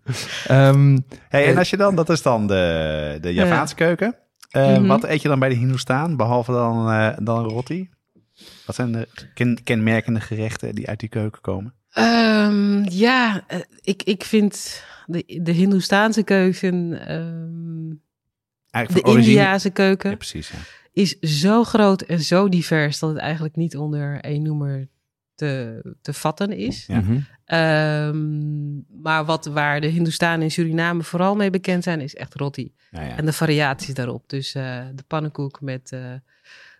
Ehm, Hey, en als je dan, dat is dan de, de Javaanse keuken. Eh, Mhm. Wat eet je dan bij de Hindoestaan, behalve dan, eh, dan roti? Wat zijn de ken- kenmerkende gerechten die uit die keuken komen? Ehm, ja, eh, ik, ik vind de, de Hindoestaanse keuken, Eigenlijk de Indiase keuken, Ja, precies. Ja. is zo groot en zo divers dat het eigenlijk niet onder één noemer te, te vatten is. Ja. mhm. Ehm, maar wat, waar de Hindoestanen in Suriname vooral mee bekend zijn, is echt roti. En de variaties daarop. Dus eh, de pannenkoek met eh,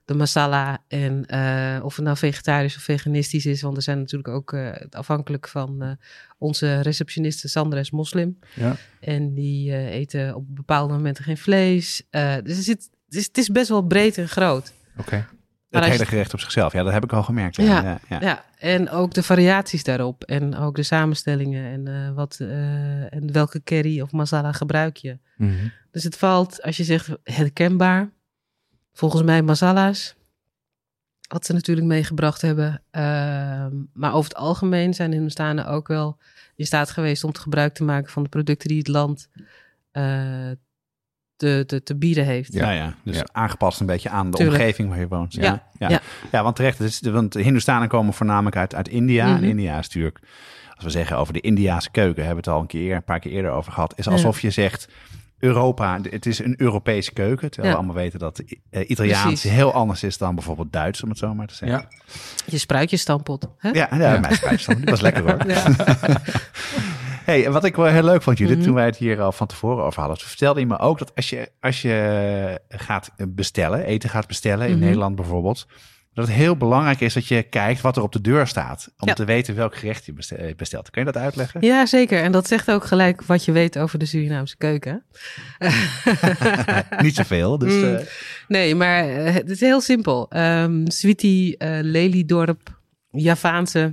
de masala. En eh, of het nou vegetarisch of veganistisch is. Want er zijn natuurlijk ook eh, afhankelijk van eh, onze receptioniste Sandra is moslim. Ja. En die eten op bepaalde momenten geen vlees. Dus zit, het, is, het is best wel breed en groot. Oké. Maar Het hele gerecht op zichzelf. Ja, dat heb ik al gemerkt. Ja, Ja. ja, en ook de variaties daarop. En ook de samenstellingen. En, wat, en welke curry of masala gebruik je. Mhm. Dus het valt, als je zegt herkenbaar, volgens mij masala's, wat ze natuurlijk meegebracht hebben. Ehm, maar over het algemeen zijn Hindustanen ook wel in staat geweest om te gebruik te maken van de producten die het land eh, te, te, te bieden heeft. Ja, ja. Dus Ja. aangepast een beetje aan de Tuurlijk. omgeving waar je woont. Ja, Ja, ja. ja. ja. want terecht. Is, want de Hindustanen komen voornamelijk uit, uit India. Mhm. En India is natuurlijk, als we zeggen over de Indiaanse keuken, hebben we het al een, keer, een paar keer eerder over gehad. Is alsof je zegt, Europa, het is een Europese keuken. Terwijl Ja. we allemaal weten dat eh, Italiaans Precies. heel anders is dan bijvoorbeeld Duits, om het zo maar te zeggen. Ja. Je spruitjesstampot. Hè? Ja, ja, mijn spijsstand. Die was lekker hoor. Ja. Hey, en wat ik wel heel leuk vond, Judith, Mhm. toen wij het hier al van tevoren over hadden, vertelde je me ook dat als je, als je gaat bestellen, eten gaat bestellen in Mhm. Nederland bijvoorbeeld, dat het heel belangrijk is dat je kijkt wat er op de deur staat. Om Ja. te weten welk gerecht je beste- bestelt. Kun je dat uitleggen? Ja, zeker. En dat zegt ook gelijk wat je weet over de Surinaamse keuken. Niet zoveel. Dus, Mm. eh, Nee, maar eh, het is heel simpel. Ehm Sweetie, eh Lelydorp, Javaanse.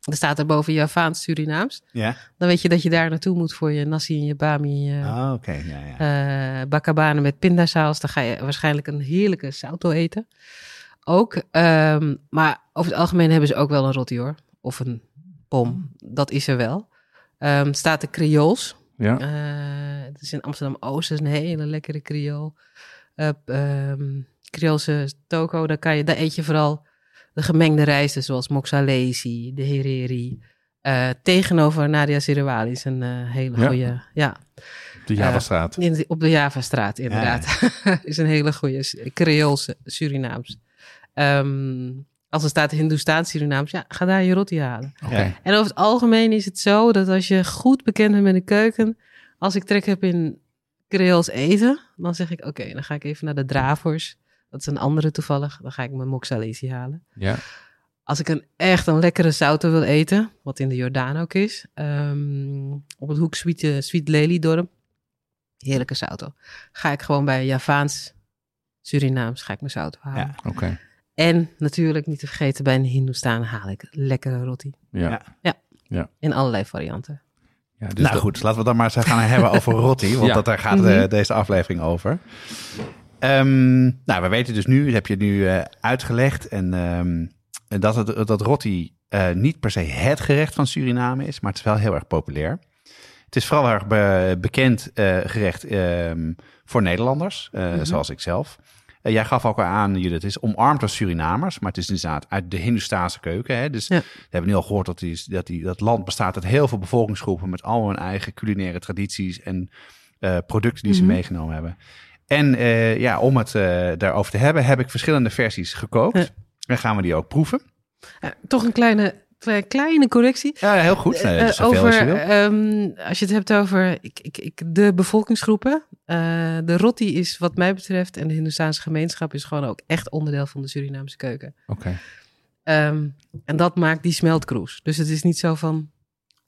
Er staat er boven Javaans Surinaams. ja. Dan weet je dat je daar naartoe moet voor je nasi en je bami je Ah, oké. Ja, ja. eh bakabane met pindasaus. Dan ga je waarschijnlijk een heerlijke sauto eten. Ook. Ehm, maar over het algemeen hebben ze ook wel een rotti hoor. Of een pom. Dat is er wel. Ehm staat de Creools. Ja. Eh, het is in Amsterdam-Oost, is een hele lekkere Creool. Uh, Creoolse toko, daar, kan je, daar eet je vooral de gemengde rijsten, zoals moxalesi, de hereri. Eh, tegenover Nadia Sirawali is een eh, hele Ja. goede... Ja, De Javastraat. in de- op de Javastraat inderdaad. is een hele goede Creoolse Surinaams. Ehm, als er staat Hindoestaans Surinaams, ja, ga daar je roti halen. En over het algemeen is het zo dat als je goed bekend bent met de keuken, als ik trek heb in Creools eten, dan zeg ik oké, dan ga ik even naar de Dravers. Dat is een andere toevallig. Dan ga ik mijn moxalesi halen. Ja. Als ik een echt een lekkere sauto wil eten, wat in de Jordaan ook is, ehm, op het hoek Sweet, Sweet Lely dorp, heerlijke sauto, ga ik gewoon bij Javaans Surinaams ga ik mijn sauto halen. Ja. Oké. En natuurlijk niet te vergeten bij een Hindoestaan haal ik lekkere roti Ja. Ja. in allerlei varianten. Ja, dus nou dat- goed, laten we dan maar eens gaan hebben over rotti. Want Ja. dat, daar gaat eh, Mhm. deze aflevering over. Ehm, nou, we weten dus nu, dat heb je nu eh, uitgelegd. En ehm, dat, het, dat rotti eh, niet per se het gerecht van Suriname is. Maar het is wel heel erg populair. Het is vooral heel erg be- bekend eh, gerecht ehm, voor Nederlanders. eh, Mhm. Zoals ik zelf. Eh, jij gaf ook al aan, Judith, het is omarmd door Surinamers. Maar het is inderdaad uit de Hindoestaanse keuken. Hè? Dus Ja. we hebben nu al gehoord dat, die, dat die, dat land bestaat uit heel veel bevolkingsgroepen met al hun eigen culinaire tradities en eh, producten die ze Mhm. meegenomen hebben. En eh, ja, om het daarover te hebben, heb ik verschillende versies gekookt. Ja. En gaan we die ook proeven. Toch een kleine, kleine, kleine correctie. Ja, heel goed. Nee, Eh, over, als je wil. ehm, als je het hebt over ik, ik, ik, de bevolkingsgroepen. eh, de rotti is wat mij betreft en de Hindoestaanse gemeenschap is gewoon ook echt onderdeel van de Surinaamse keuken. Oké. Ehm, en dat maakt die smeltkroes. Dus het is niet zo van...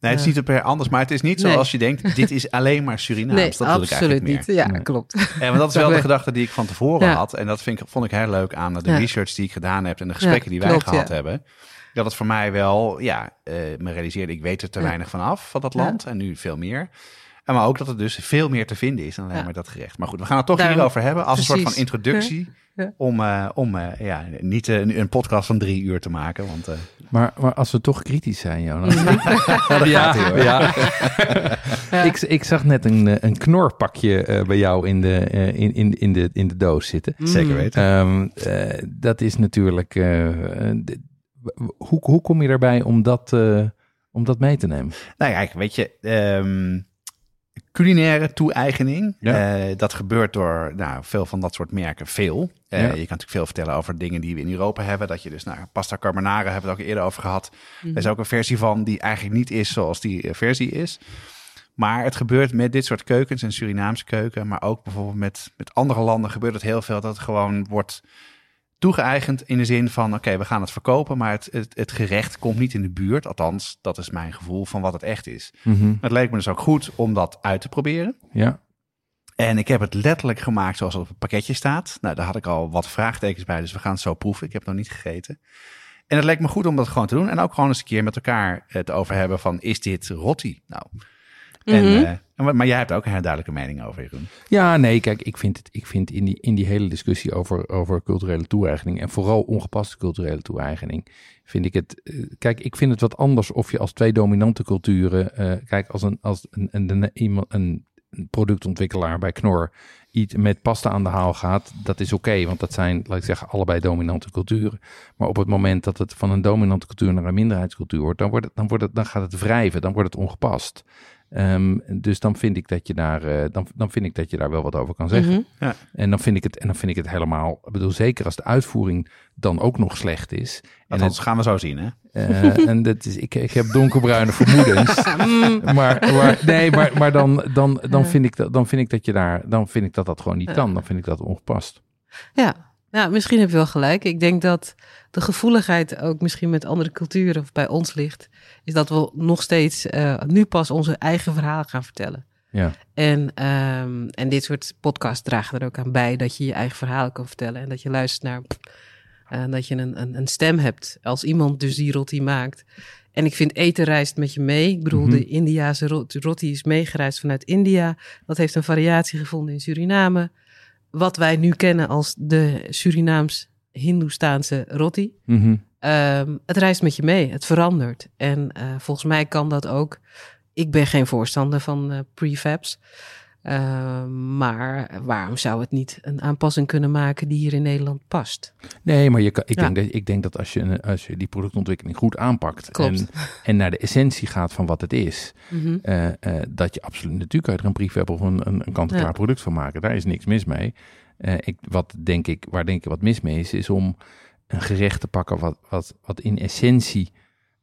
Nee, het is niet per anders, maar het is niet Nee. zoals je denkt, dit is alleen maar Surinaams. nee, dat bedoel ik absoluut eigenlijk niet. meer. Ja, Nee. klopt. Ja, want dat is wel de gedachte die ik van tevoren Ja. had. En dat vind ik, vond ik heel leuk aan de Ja. research die ik gedaan heb en de gesprekken Ja, die wij klopt, gehad ja. hebben. Dat het voor mij wel, ja, eh, me realiseerde, ik weet er te Ja. weinig van af, van dat Ja. land. En nu veel meer. En maar ook dat er dus veel meer te vinden is dan alleen Ja. maar dat gerecht. Maar goed, we gaan het toch Daarom- hierover hebben als een soort van introductie. Ja. Om, eh, om eh, ja, niet eh, een podcast van drie uur te maken. Want eh, Maar, maar als we toch kritisch zijn, Jonas. Ja, ja. Ja. ik, ik zag net een, eh, een knorpakje eh, bij jou in de, eh, in, in, in, de, in de doos zitten. zeker Mm. weten. Ehm, eh, dat is natuurlijk. eh, eh, d- hoe, hoe kom je erbij om dat, eh, om dat mee te nemen? Nou ja, kijk, weet je, ehm, culinaire toe-eigening, Ja. eh, dat gebeurt door nou, veel van dat soort merken, veel. Eh, Ja. Je kan natuurlijk veel vertellen over dingen die we in Europa hebben. Dat je dus, nou, pasta carbonara hebben we het ook eerder over gehad. Mhm. Er is ook een versie van die eigenlijk niet is zoals die versie is. Maar het gebeurt met dit soort keukens en Surinaamse keuken, maar ook bijvoorbeeld met, met andere landen gebeurt het heel veel dat het gewoon wordt toegeëigend in de zin van, oké, we gaan het verkopen, maar het, het, het gerecht komt niet in de buurt. Althans, dat is mijn gevoel van wat het echt is. Mhm. Het leek me dus ook goed om dat uit te proberen. Ja, En ik heb het letterlijk gemaakt zoals het op het pakketje staat. Nou, daar had ik al wat vraagtekens bij, dus we gaan het zo proeven. Ik heb het nog niet gegeten. En het leek me goed om dat gewoon te doen. En ook gewoon eens een keer met elkaar het over hebben van, is dit rotti? Nou, en, Mhm. eh, maar jij hebt ook een hele duidelijke mening over, Jeroen. Ja, nee, kijk, ik vind, het, ik vind in, die, in die hele discussie over, over culturele toe-eigening en vooral ongepaste culturele toe-eigening, vind ik het, eh, kijk, ik vind het wat anders of je als twee dominante culturen, eh, kijk, als een, als een, een, een, iemand- een, een productontwikkelaar bij Knor iets met pasta aan de haal gaat, dat is oké, want dat zijn, laat ik zeggen, allebei dominante culturen. Maar op het moment dat het van een dominante cultuur naar een minderheidscultuur wordt, dan, wordt het, dan, wordt het, dan gaat het wrijven, dan wordt het ongepast. Ehm, dus dan vind ik dat je daar, eh, dan, dan vind ik dat je daar wel wat over kan zeggen. Mhm. En dan vind ik het, en dan vind ik het helemaal, ik bedoel, zeker als de uitvoering dan ook nog slecht is. En, Althans, gaan we zo zien, hè? eh, en dat is, ik, ik heb donkerbruine vermoedens. Mm. maar, maar, nee, maar, maar dan, dan, dan, Ja. vind ik dat, dan vind ik dat je daar, dan vind ik dat dat gewoon niet Ja. kan. Dan vind ik dat ongepast. Ja. Ja, misschien heb je wel gelijk. Ik denk dat de gevoeligheid ook misschien met andere culturen of bij ons ligt. Is dat we nog steeds eh, nu pas onze eigen verhaal gaan vertellen. Ja. En, ehm, en dit soort podcasts dragen er ook aan bij dat je je eigen verhaal kan vertellen. En dat je luistert naar. En dat je een, een, een stem hebt als iemand dus die roti maakt. En ik vind eten reist met je mee. Ik bedoel, Mhm. de Indiase rot- roti is meegereisd vanuit India. Dat heeft een variatie gevonden in Suriname. Wat wij nu kennen als de Surinaams-Hindoestaanse roti. Mhm. Ehm, het reist met je mee, het verandert. En eh, volgens mij kan dat ook. Ik ben geen voorstander van eh, prefabs. Ehm, maar waarom zou het niet een aanpassing kunnen maken die hier in Nederland past? Nee, maar je kan, ik, Ja. denk dat, ik denk dat als je, als je die productontwikkeling goed aanpakt en, en naar de essentie gaat van wat het is, Mhm. eh, eh, dat je absoluut, natuurlijk er een prefab of een, een, een kant-en-klaar Ja. product van maken. Daar is niks mis mee. Eh, ik, wat denk ik, waar denk ik wat mis mee is, is om een gerecht te pakken wat, wat, wat in essentie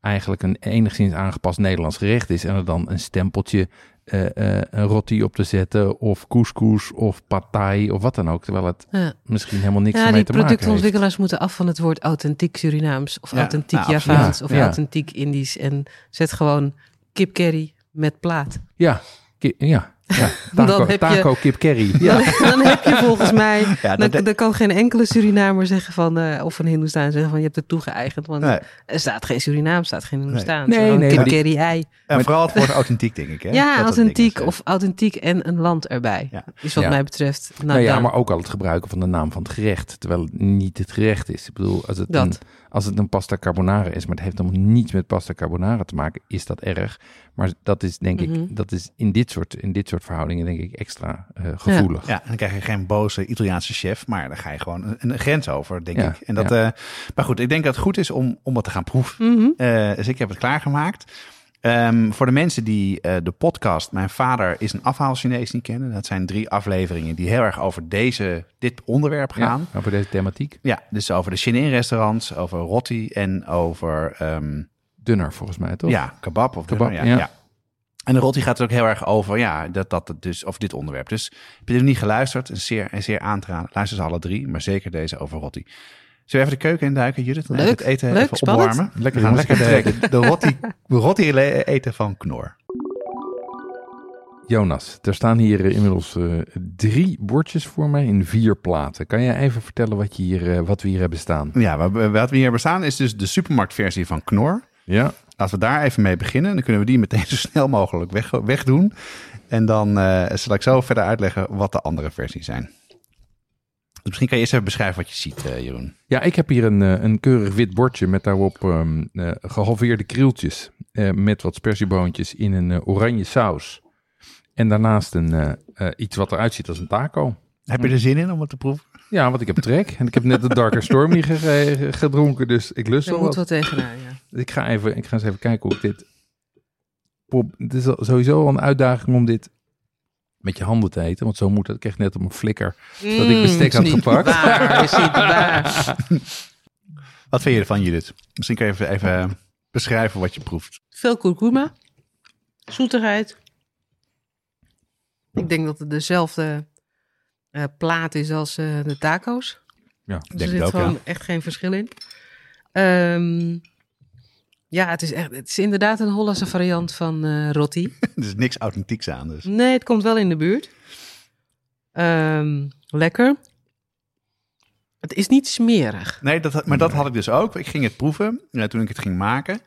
eigenlijk een enigszins aangepast Nederlands gerecht is. En er dan een stempeltje, eh, eh, een roti op te zetten of couscous of pad thai of wat dan ook. Terwijl het Ja. misschien helemaal niks Ja, ermee die te maken heeft. productontwikkelaars moeten af van het woord authentiek Surinaams of Ja, authentiek nou. Javaans Ja, of ja. authentiek Indisch. En zet gewoon kip curry met plaat. Ja, ki- ja, ja. Dan Taco, heb je- taco kip curry. Ja. Dan, dan heb je volgens mij Ja, Dan, dan kan geen enkele Surinamer zeggen van, eh, of een Hindoestaan zeggen van je hebt het toegeëigend. Want nee. er staat geen Surinaam, er staat geen Hindoestaan. Nee, Nee, nee, kip curry ei. En vooral het woord authentiek, denk ik. Hè? Ja, Dat authentiek is, of authentiek en een land erbij. Ja. Is wat Ja. mij betreft. Nou, Nou ja, dan. maar ook al het gebruiken van de naam van het gerecht, terwijl het niet het gerecht is. Ik bedoel, als het, Dat. Een, als het een pasta carbonara is, maar het heeft helemaal niets met pasta carbonara te maken, is dat erg. Maar dat is denk Mhm. ik, dat is in dit soort, in dit soort verhoudingen denk ik extra eh, gevoelig. Ja, en dan krijg je geen boze Italiaanse chef, maar dan ga je gewoon een, een grens over, denk Ja, ik. En dat, eh, maar goed, ik denk dat het goed is om, om wat te gaan proeven. Mhm. Eh, dus ik heb het klaargemaakt. Ehm, voor de mensen die eh, de podcast Mijn Vader is een afhaal Chinees niet kennen. Dat zijn drie afleveringen die heel erg over deze, dit onderwerp gaan. Ja, over deze thematiek. Ja, dus over de Chinees restaurants, over roti en over ehm, Dunner volgens mij, toch? ja, kebab. Of Kebab, ja, ja. ja. En de roti gaat er ook heel erg over, ja, dat, dat dus over dit onderwerp. Dus heb je er niet geluisterd, een zeer, een zeer aan te raden. Luister ze alle drie, maar zeker deze over roti. Zullen we even de keuken induiken, Judith? en Leuk, het eten leuk, even spannend. opwarmen. Lekker, gaan lekker de, de, roti le- eten van Knor. Jonas, er staan hier eh, inmiddels eh, drie bordjes voor mij in vier platen. Kan jij even vertellen wat, je hier, eh, wat we hier hebben staan? Ja, wat we, wat we hier hebben staan is dus de supermarktversie van Knor. Ja, Laten we daar even mee beginnen. Dan kunnen we die meteen zo snel mogelijk weg, wegdoen. En dan eh, zal ik zo verder uitleggen wat de andere versies zijn. Dus misschien kan je eerst even beschrijven wat je ziet, eh, Jeroen. Ja, ik heb hier een, eh, een keurig wit bordje met daarop ehm, eh, gehalveerde krieltjes eh, met wat spersieboontjes in een oranje saus. En daarnaast een, eh, eh, iets wat eruit ziet als een taco. Heb je er zin in om het te proeven? Ja, want ik heb trek. En ik heb net de Darker Stormy ge- ge- gedronken, dus ik lust wel moet wat. tegenaan, ja. Ik ga, even, ik ga eens even kijken hoe ik dit... Pop, het is sowieso al een uitdaging om dit met je handen te eten. Want zo moet het. Ik kreeg net op mijn flikker dat ik bestek Mm, had is niet gepakt. Waar, is niet waar. Wat vind je ervan, Judith? Misschien kan je even, even beschrijven wat je proeft. Veel kurkuma, zoetigheid. Ik denk dat het dezelfde eh, plaat is als eh, de taco's. Ja, Dus Denk er zit ook, gewoon ja. echt geen verschil in. Ehm, ja, het is, echt, het is inderdaad een Hollandse variant van eh roti. er is niks authentieks aan. Dus. Nee, het komt wel in de buurt. Ehm, lekker. Het is niet smerig. Nee, dat, maar dat had ik dus ook. Ik ging het proeven eh, toen ik het ging maken.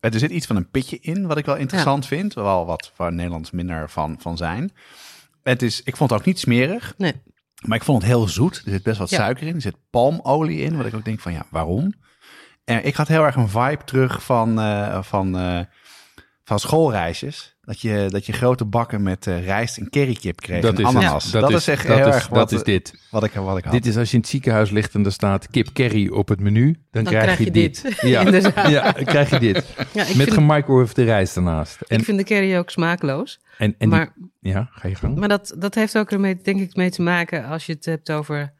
Er zit iets van een pitje in, wat ik wel interessant vind. Wel wat waar Nederlands minder van, van zijn. Het is, ik vond het ook niet smerig, Nee. maar ik vond het heel zoet. Er zit best wat Ja. suiker in. Er zit palmolie in, wat ik ook denk van ja, waarom? En ik had heel erg een vibe terug van, eh, van, eh, van schoolreisjes. Dat je, dat je grote bakken met eh, rijst en currykip kreeg en ananas. dat, is echt dat heel is, erg dat wat, is dit. wat, ik, wat ik had. Dit is als je in het ziekenhuis ligt en er staat kip curry op het menu, dan, Dan krijg je dit. Ja, ja, dan krijg je dit. Ja, Met gemicrowaved rijst ernaast. En, ik vind de curry ook smaakloos. en, en maar die, ja, ga je gang. maar dat, dat heeft ook ermee, denk ik, mee te maken als je het hebt over...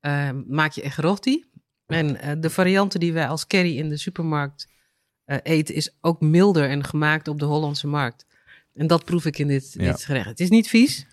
eh, maak je echt roti? En eh, de varianten die wij als curry in de supermarkt eh, eten... is ook milder en gemaakt op de Hollandse markt. En dat proef ik in dit, Ja. dit gerecht. Het is niet vies.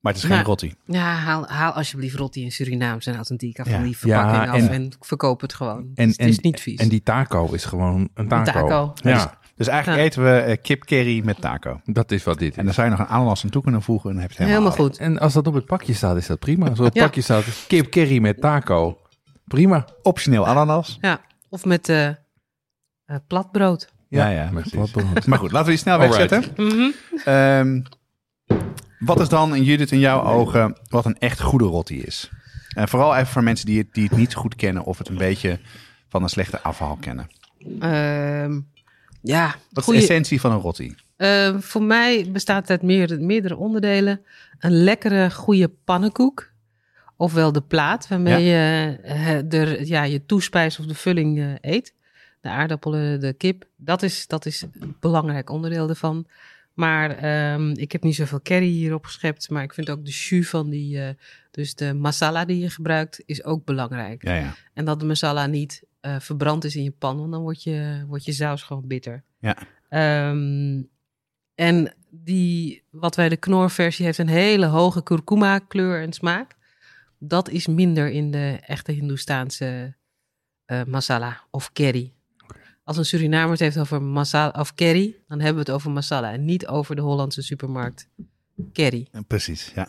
maar het is geen Maar- rotti. Ja, haal, haal alsjeblieft roti in Surinaams en authentiek af van die verpakking Ja, af en- en verkoop het gewoon. En, het en, is niet vies. En die taco is gewoon een Een taco. taco. Ja, Dus eigenlijk Ja. eten we eh, kip curry met taco. dat is wat dit is. En dan zou je nog een ananas aan toe kunnen voegen en dan heb je het Helemaal helemaal, goed. En als dat op het pakje staat, is dat prima. Als op het Ja. pakje staat kip curry met taco, prima. Optioneel ananas. Ja, of met eh, eh, platbrood. Ja, ja, platbrood. Maar goed, laten we die snel wegzetten. Mhm. Ehm, wat is dan, in Judith, in jouw ogen, wat een echt goede rotti is? En vooral even voor mensen die het, die het niet goed kennen of het een beetje van een slechte afhaal kennen. Ehm, ja, Wat is de essentie van een rotti? Ehm, voor mij bestaat het uit meer, meerdere onderdelen. Een lekkere, goede pannenkoek. Ofwel de plaat waarmee je eh, er, ja, je toespijs of de vulling eh, eet. De aardappelen, de kip. Dat is, dat is een belangrijk onderdeel ervan. Maar ehm, ik heb niet zoveel curry hierop geschept. Maar ik vind ook de jus van die... eh, dus de masala die je gebruikt is ook belangrijk. Ja, ja. En dat de masala niet verbrand is in je pan, want dan wordt je, wordt je saus gewoon bitter. Ja. Ehm, en die, wat wij de knorversie heeft, een hele hoge kurkuma kleur en smaak. Dat is minder in de echte Hindoestaanse eh, masala of curry. Als een Surinamer het heeft over masala of curry, dan hebben we het over masala en niet over de Hollandse supermarkt curry. Precies, ja.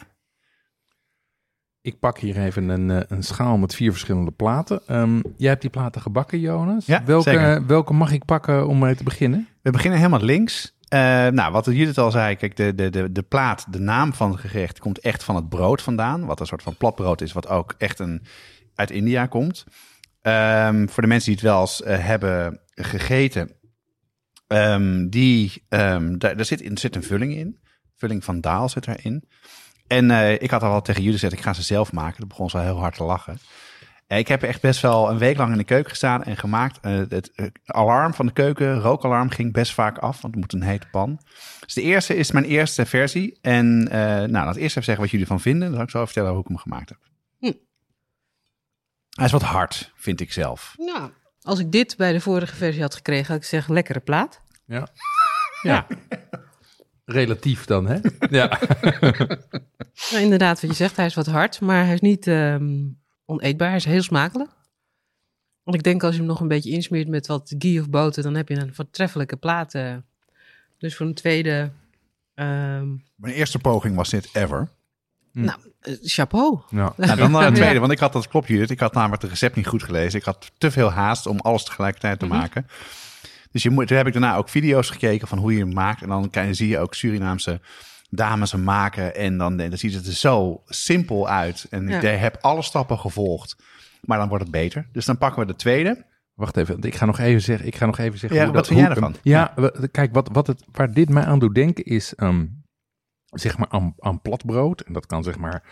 Ik pak hier even een, eh, een schaal met vier verschillende platen. Ehm, jij hebt die platen gebakken, Jonas. Ja, welke, zeker. welke mag ik pakken om mee te beginnen? We beginnen helemaal links. Eh, nou, wat Judith al zei, kijk, de, de, de, de plaat, de naam van het gerecht komt echt van het brood vandaan. Wat een soort van platbrood is, wat ook echt een, uit India komt. Ehm, voor de mensen die het wel eens eh, hebben gegeten, ehm, die, ehm, daar, zit, er zit een vulling in. Vulling van daal zit erin. En eh, ik had al wel tegen Judith gezegd, ik ga ze zelf maken. Dat begon ze al heel hard te lachen. Eh, Ik heb echt best wel een week lang in de keuken gestaan en gemaakt. Eh, het alarm van de keuken, rookalarm, ging best vaak af, want het moet een hete pan. Dus de eerste is mijn eerste versie. En eh nou, laat eerst even zeggen wat jullie van vinden. Dan zal ik zo vertellen hoe ik hem gemaakt heb. Hm. Hij is wat hard, vind ik zelf. Nou, als ik dit bij de vorige versie had gekregen, had ik gezegd lekkere plaat. Ja. ja. Relatief dan, hè? Ja. Nou, inderdaad, wat je zegt, hij is wat hard, maar hij is niet ehm, oneetbaar. Hij is heel smakelijk. Want ik denk als je hem nog een beetje insmeert met wat ghee of boter, dan heb je een voortreffelijke plaat. eh. Dus voor een tweede, ehm, Mijn eerste poging was dit ever. eh, chapeau. ja. Nou, dan naar de Ja. tweede, want ik had dat klopt Judith. Ik had namelijk het recept niet goed gelezen. Ik had te veel haast om alles tegelijkertijd te Mhm. maken. Dus je moet, toen heb ik daarna ook video's gekeken van hoe je hem maakt. En dan kan je, zie je ook Surinaamse dames hem maken. En dan, dan ziet het er zo simpel uit. En Ja. ik heb alle stappen gevolgd. Maar dan wordt het beter. Dus dan pakken we de tweede. Wacht even, ik ga nog even zeggen. Ik ga nog even zeggen Ja, hoe wat dat- vind jij ervan? Ja, kijk, wat, wat het, waar dit mij aan doet denken is, ehm, zeg maar, aan, aan platbrood. En dat kan zeg maar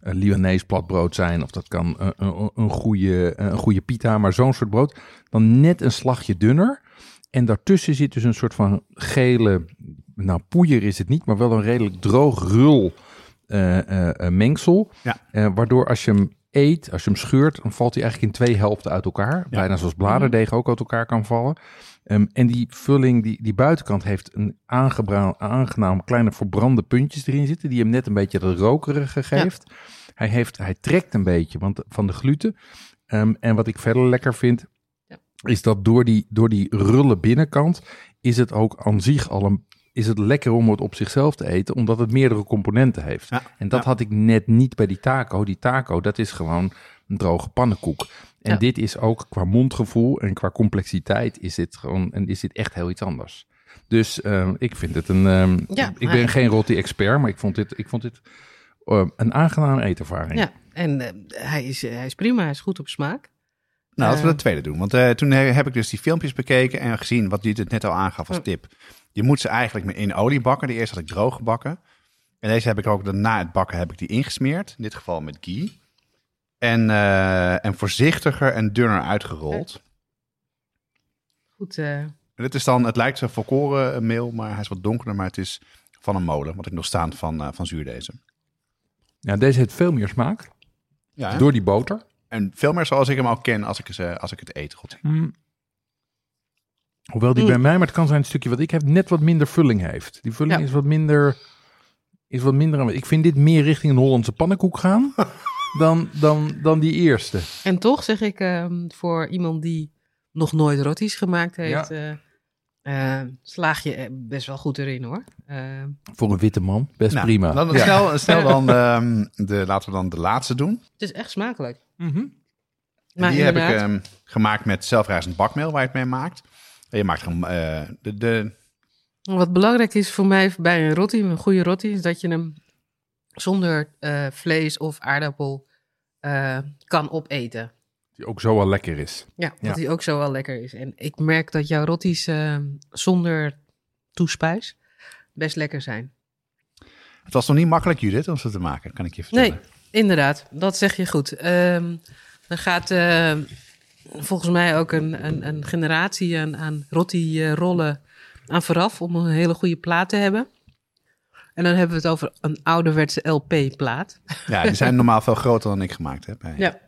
een Libanees platbrood zijn, of dat kan een, een, een, goede, een goede pita, maar zo'n soort brood. Dan net een slagje dunner. En daartussen zit dus een soort van gele, nou poeier is het niet, maar wel een redelijk droog rul eh, eh, eh, mengsel. Ja. Waardoor als je hem eet, als je hem scheurt, dan valt hij eigenlijk in twee helften uit elkaar. Bijna zoals bladerdeeg ook uit elkaar kan vallen. Ehm, en die vulling, die, die buitenkant heeft een aangenaam kleine verbrande puntjes erin zitten, die hem net een beetje de rokerige geeft. Hij, heeft, hij trekt een beetje want, van de gluten. Ehm, en wat ik verder lekker vind, is dat door die, door die rulle binnenkant is het ook aan zich al een is het lekker om het op zichzelf te eten, omdat het meerdere componenten heeft. Ja, En dat ja. had ik net niet bij die taco. Die taco, dat is gewoon een droge pannenkoek. En Ja. dit is ook qua mondgevoel en qua complexiteit is dit gewoon en is dit echt heel iets anders. Dus eh, ik vind het een. ehm, Ja, ik ben geen roti-expert, maar ik vond dit, ik vond dit eh, een aangename eetervaring. Ja, en eh, hij, is, hij is prima, hij is goed op smaak. Nou, laten we Eh. de tweede doen. Want eh, toen he- heb ik dus die filmpjes bekeken en gezien wat dit het net al aangaf als tip. Je moet ze eigenlijk met in olie bakken. De eerste had ik droog gebakken. En deze heb ik ook na het bakken heb ik die ingesmeerd. In dit geval met ghee. En, eh, en voorzichtiger en dunner uitgerold. Goed, eh, dit is dan, het lijkt zo volkoren meel, maar hij is wat donkerder. Maar het is van een molen, wat ik nog staan van, eh van zuurdezen. Ja, deze heeft veel meer smaak Ja, door die boter. En veel meer zoals ik hem ook ken als ik, ze, als ik het eet. God. Mm. Hoewel die Mm. bij mij, maar het kan zijn een stukje wat ik heb, net wat minder vulling heeft. Die vulling Ja. is wat minder. Is wat minder. Ik vind dit meer richting een Hollandse pannenkoek gaan dan, dan, dan die eerste. En toch zeg ik ehm, voor iemand die nog nooit roties gemaakt heeft, eh, eh, slaag je best wel goed erin hoor. Eh, Voor een witte man, best Nou, prima. Dan, Ja. snel, snel dan, ehm, de, laten we dan de laatste doen. het is echt smakelijk. Mhm. Maar die heb ik ehm, gemaakt met zelfrijzend bakmeel waar je het mee maakt. Je maakt gewoon eh, de, de, Wat belangrijk is voor mij bij een roti, een goede roti, is dat je hem zonder eh, vlees of aardappel eh, kan opeten. Die ook zo wel lekker is. Ja, dat Ja. die ook zo wel lekker is. En ik merk dat jouw roties eh, zonder toespuis best lekker zijn. Het was nog niet makkelijk, Judith, om ze te maken, kan ik je vertellen. Nee, inderdaad. Dat zeg je goed. Ehm er gaat eh, volgens mij ook een, een, een generatie aan, aan roti-rollen aan vooraf om een hele goede plaat te hebben. En dan hebben we het over een ouderwetse LP-plaat. Ja, die zijn normaal veel groter dan ik gemaakt heb. Ja.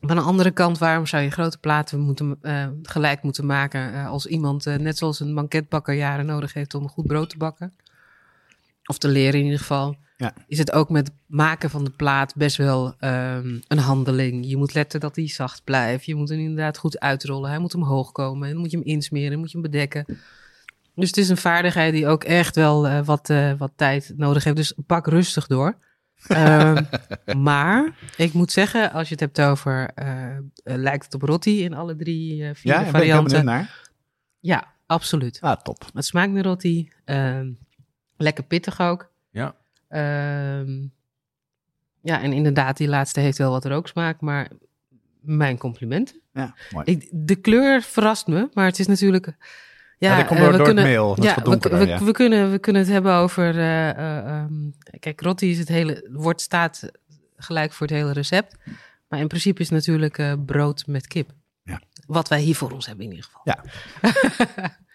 Van de andere kant, waarom zou je grote platen moeten, eh, gelijk moeten maken eh, als iemand, eh, net zoals een banketbakker, jaren nodig heeft om een goed brood te bakken? Of te leren in ieder geval. Ja. Is het ook met het maken van de plaat best wel ehm, een handeling. Je moet letten dat hij zacht blijft. Je moet hem inderdaad goed uitrollen. Hij moet omhoog komen. En dan moet je hem insmeren. Dan moet je hem bedekken. Dus het is een vaardigheid die ook echt wel eh, wat, eh, wat tijd nodig heeft. Dus pak rustig door. Ehm, maar ik moet zeggen, als je het hebt over eh, lijkt het op roti in alle drie, vier Ja, varianten. naar. Ja, absoluut. Ah, top. Het smaakt naar roti. Ehm, lekker pittig ook. Ja. Ehm, ja, en inderdaad, die laatste heeft wel wat rooksmaak, maar mijn complimenten. Ja, mooi. Ik, de kleur verrast me, maar het is natuurlijk... Ja, komt eh, door, we door kunnen, ja, wat we, donkerder, we, ja. we kunnen, we kunnen het hebben over... eh, ehm, kijk, roti is het hele... Wordt staat gelijk voor het hele recept. Maar in principe is het natuurlijk brood met kip. Ja. Wat wij hier voor ons hebben in ieder geval. Ja.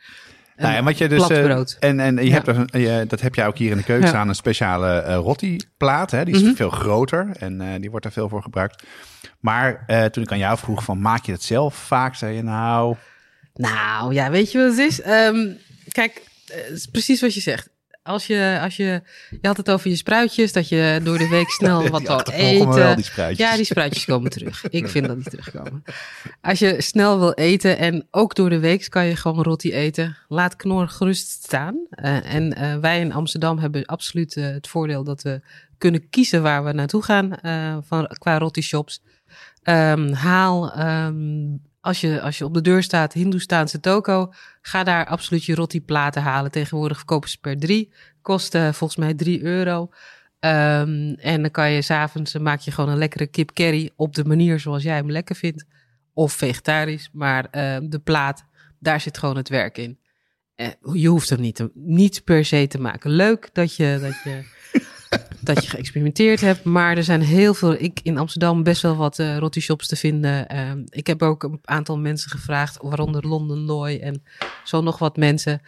Nou, en wat je dus, eh, en, en je Ja. hebt er, je- dat heb jij ook hier in de keuken Ja. staan, een speciale eh roti-plaat. Hè? Die is Mhm. veel groter en eh, die wordt er veel voor gebruikt. Maar toen ik aan jou vroeg van maak je het zelf vaak, zei je nou... Nou ja, weet je wat het is? Ehm, kijk, het is precies wat je zegt. Als je, als je, je had het over je spruitjes, dat je door de week snel wat wil eten. die spruitjes. Ja, die spruitjes komen terug. Ik vind dat die terugkomen. Als je snel wil eten en ook door de week kan je gewoon roti eten. Laat knor gerust staan. Eh, en eh, wij in Amsterdam hebben absoluut eh, het voordeel dat we kunnen kiezen waar we naartoe gaan van, qua roti shops. Ehm, haal, ehm, als, je, als je op de deur staat, Hindoestaanse toko, ga daar absoluut je roti platen halen. Tegenwoordig verkopen ze per drie. Kost eh, volgens mij 3 euro. Ehm, en dan kan je s'avonds, maak je gewoon een lekkere kip curry op de manier zoals jij hem lekker vindt. Of vegetarisch, maar eh, de plaat, daar zit gewoon het werk in. Eh, je hoeft hem niet, niet per se te maken. Leuk dat je, dat je, dat je geëxperimenteerd hebt, maar er zijn heel veel, ik in Amsterdam best wel wat roti shops te vinden. Ehm, ik heb ook een aantal mensen gevraagd, waaronder London Loy en zo nog wat mensen,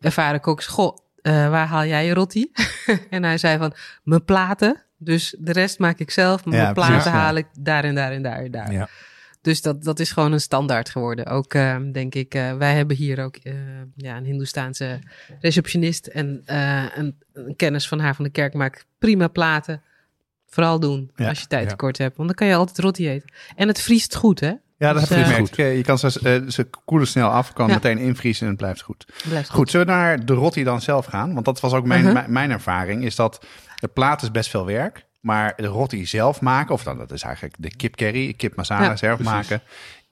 ervaren koks. Goh, eh, waar haal jij je roti? en hij zei van, mijn platen. Dus de rest maak ik zelf, maar Ja, mijn platen precies, ja. haal ik daar en daar en daar en daar. Ja. Dus dat, dat is gewoon een standaard geworden. Ook eh, denk ik, eh, wij hebben hier ook eh, ja, een Hindoestaanse receptionist en eh, een, een kennis van haar van de kerk maakt prima platen. Vooral doen Ja, als je tijd ja. tekort hebt, want dan kan je altijd roti eten. En het vriest goed, hè? Ja, dat Dus, heb ik gemerkt. Je kan ze, ze koelen snel af, kan Ja. meteen invriezen en het blijft goed. Blijft Goed, zullen we naar de rotti dan zelf gaan? Want dat was ook mijn, Mhm. mijn, mijn ervaring, is dat de plaat is best veel werk. Maar de rotti zelf maken, of dan dat is eigenlijk de kip curry, kip masala Ja, zelf maken,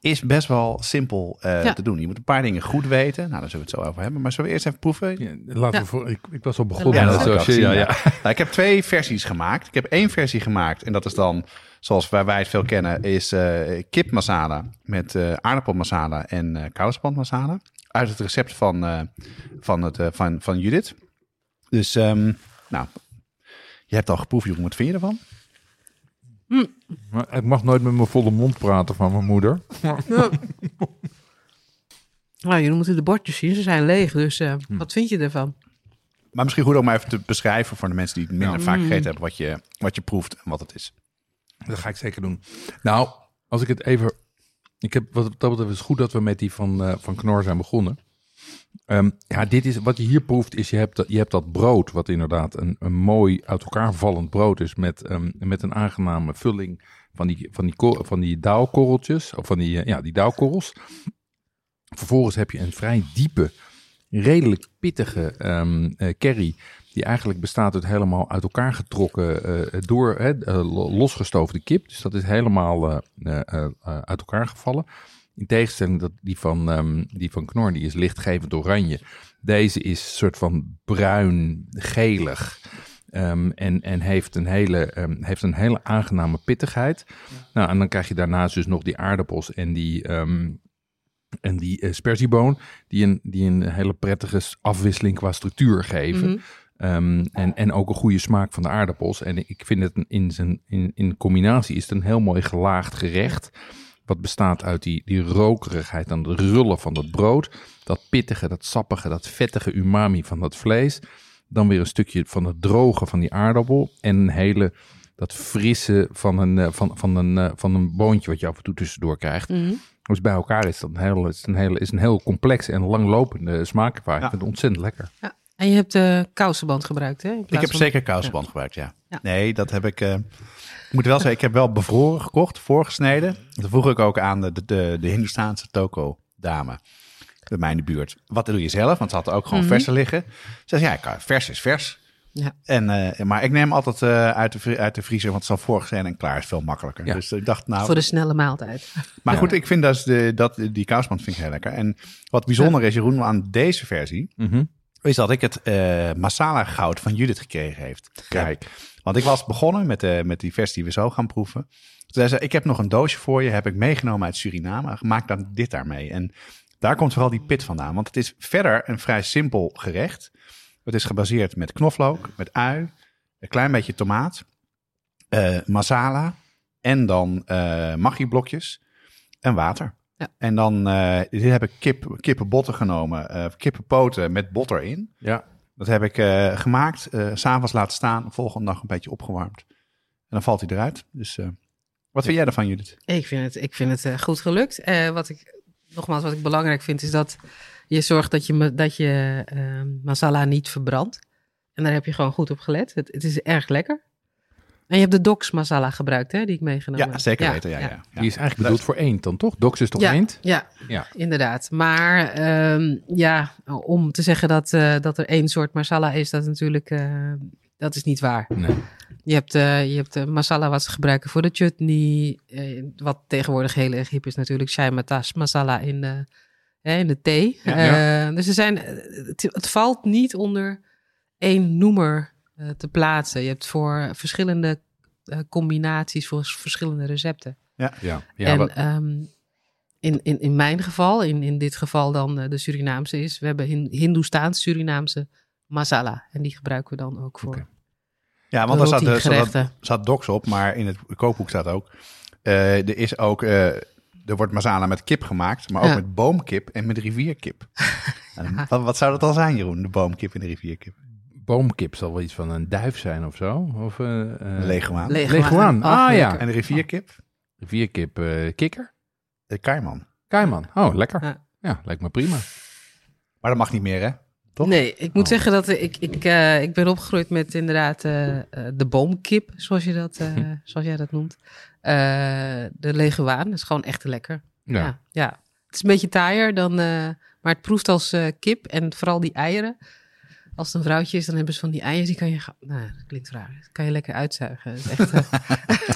is best wel simpel eh, Ja. te doen. Je moet een paar dingen goed weten. Nou, daar zullen we het zo over hebben. Maar zullen we eerst even proeven? Ja, laten Ja. we voor, ik, ik was al begonnen. Ja, dat gezien, ja, ja. Nou, ik heb twee versies gemaakt. Ik heb één versie gemaakt en dat is dan, zoals waar wij het veel kennen, is eh kip masala met eh aardappelmasala en eh masala. Uit het recept van, eh, van, het, eh, van, van Judith. Dus, ehm, nou, je hebt al geproefd, Jeroen. Wat vind je ervan? Maar ik mag nooit met mijn volle mond praten van mijn moeder. Nou, jullie moeten de bordjes zien, ze zijn leeg. Dus eh, Hm. wat vind je ervan? Maar misschien goed om even te beschrijven voor de mensen die het minder Ja. vaak gegeten hebben, wat je, wat je proeft en wat het is. Dat ga ik zeker doen. Nou, als ik het even... Ik heb, wat dat betreft is goed dat we met die van, eh, van Knor zijn begonnen. Ehm, ja, dit is, wat je hier proeft is, je hebt, je hebt dat brood, wat inderdaad een, een mooi uit elkaar vallend brood is, met, ehm, met een aangename vulling van die, van die, van die dauwkorreltjes, of van die, eh, ja, die dauwkorrels. Vervolgens heb je een vrij diepe, redelijk pittige eh, curry, die eigenlijk bestaat uit helemaal uit elkaar getrokken, eh, door lo- losgestoofde kip. Dus dat is helemaal uit elkaar gevallen. In tegenstelling dat die van, ehm, die van Knor, die is lichtgevend oranje. Deze is soort van bruin, gelig. ehm, en, en heeft, een hele, ehm, heeft een hele aangename pittigheid. Nou, en dan krijg je daarnaast dus nog die aardappels en die, ehm, en die eh, sperzieboon. Die een, die een hele prettige afwisseling qua structuur geven. Mhm. En, en ook een goede smaak van de aardappels. En ik vind het een- in, zijn, in, in combinatie is het een heel mooi gelaagd gerecht. Wat bestaat uit die, die rokerigheid en de rullen van dat brood. Dat pittige, dat sappige, dat vettige umami van dat vlees. Dan weer een stukje van het droge van die aardappel. En een hele, dat frisse van een, eh, van, van een, eh, van een boontje wat je af en toe tussendoor krijgt. Mhm. Dus bij elkaar is dat een heel, is een hele, is een heel complexe en langlopende smaakervaring. Ja. Ik vind het ontzettend lekker. En je hebt de kousenband gebruikt, hè? Ik heb van- zeker kousenband gebruikt, ja. Ja. Nee, dat heb ik... eh, ik moet wel zeggen, ik heb wel bevroren gekocht, voorgesneden. Dat vroeg ik ook aan de, de, de, de Hindoestaanse toko-dame bij mij in de buurt. Wat doe je zelf? Want ze had ook gewoon Mhm. verse liggen. Ze zei, ja, ik- vers is vers. Ja. En, eh, maar ik neem altijd eh, uit, de, uit de vriezer, want het is al voorgesneden en klaar is veel makkelijker. Ja. Dus ik dacht, nou... Voor de snelle maaltijd. Maar goed, ik vind dus de, dat, die kousenband vind ik heel lekker. En wat bijzonder is, Jeroen, aan deze versie... Mhm. is dat ik het eh, masala goud van Judith gekregen heeft. Kijk, want ik was begonnen met, de, met die versie die we zo gaan proeven. Toen zei ze, ik heb nog een doosje voor je, heb ik meegenomen uit Suriname. Maak dan dit daarmee. En daar komt vooral die pit vandaan. Want het is verder een vrij simpel gerecht. Het is gebaseerd met knoflook, met ui, een klein beetje tomaat, eh, masala en dan eh maggi-blokjes en water. Ja. En dan eh, dit heb ik kip, kippenbotten genomen, eh, kippenpoten met botter in. Ja, Dat heb ik eh, gemaakt, s s'avonds laten staan, volgende dag een beetje opgewarmd. En dan valt hij eruit. Dus eh, wat vind jij ervan, Judith? Ik vind het, ik vind het goed gelukt. Wat ik, nogmaals, wat ik belangrijk vind, is dat je zorgt dat je, dat je eh, masala niet verbrandt. En daar heb je gewoon goed op gelet. Het, het is erg lekker. En je hebt de Dox masala gebruikt, hè, die ik meegenomen Ja, heb. zeker weten. Ja, ja. ja. die is eigenlijk bedoeld voor eend dan toch? Dox is toch Ja, eend? ja, Ja. inderdaad. Maar ehm, ja, om te zeggen dat, eh, dat er één soort masala is, dat is natuurlijk, eh, dat is niet waar. Nee. Je hebt, eh, je hebt de masala wat ze gebruiken voor de chutney. eh, wat tegenwoordig heel erg hip is natuurlijk. Matas masala in de, hè, in de thee. Ja, Eh, dus er zijn, het, het valt niet onder één noemer te plaatsen. Je hebt voor verschillende eh, combinaties, voor verschillende recepten. Ja, ja en wat- ehm, in, in, in mijn geval, in, in dit geval dan eh, de Surinaamse is, we hebben hin, Hindoestaans-Surinaamse masala. En die gebruiken we dan ook voor. Ja, want er staat, er staat, docs op, maar in het kookboek staat ook... eh, er is ook... eh, er wordt masala met kip gemaakt, maar ook Ja. met boomkip en met rivierkip. En wat, wat zou dat dan zijn, Jeroen? De boomkip en de rivierkip? Boomkip zal wel iets van een duif zijn of zo. Of, eh eh, Een leguaan. Ah, ja. En de rivierkip? Vierkip eh kikker. De kaiman. Kaiman. Oh, lekker. Ja. Ja, lijkt me prima. Maar dat mag niet meer, hè? Toch? Nee, ik moet Oh. zeggen dat ik, ik, eh, ik ben opgegroeid met inderdaad de boomkip, zoals, je dat, eh, zoals jij dat noemt. Eh, de leguaan is gewoon echt lekker. Ja. Ja. ja, Het is een beetje taaier dan, eh, maar het proeft als eh, kip en vooral die eieren. Als het een vrouwtje is, dan hebben ze van die eieren, die kan je, nou, dat klinkt raar, dat kan je lekker uitzuigen. Dat is echt,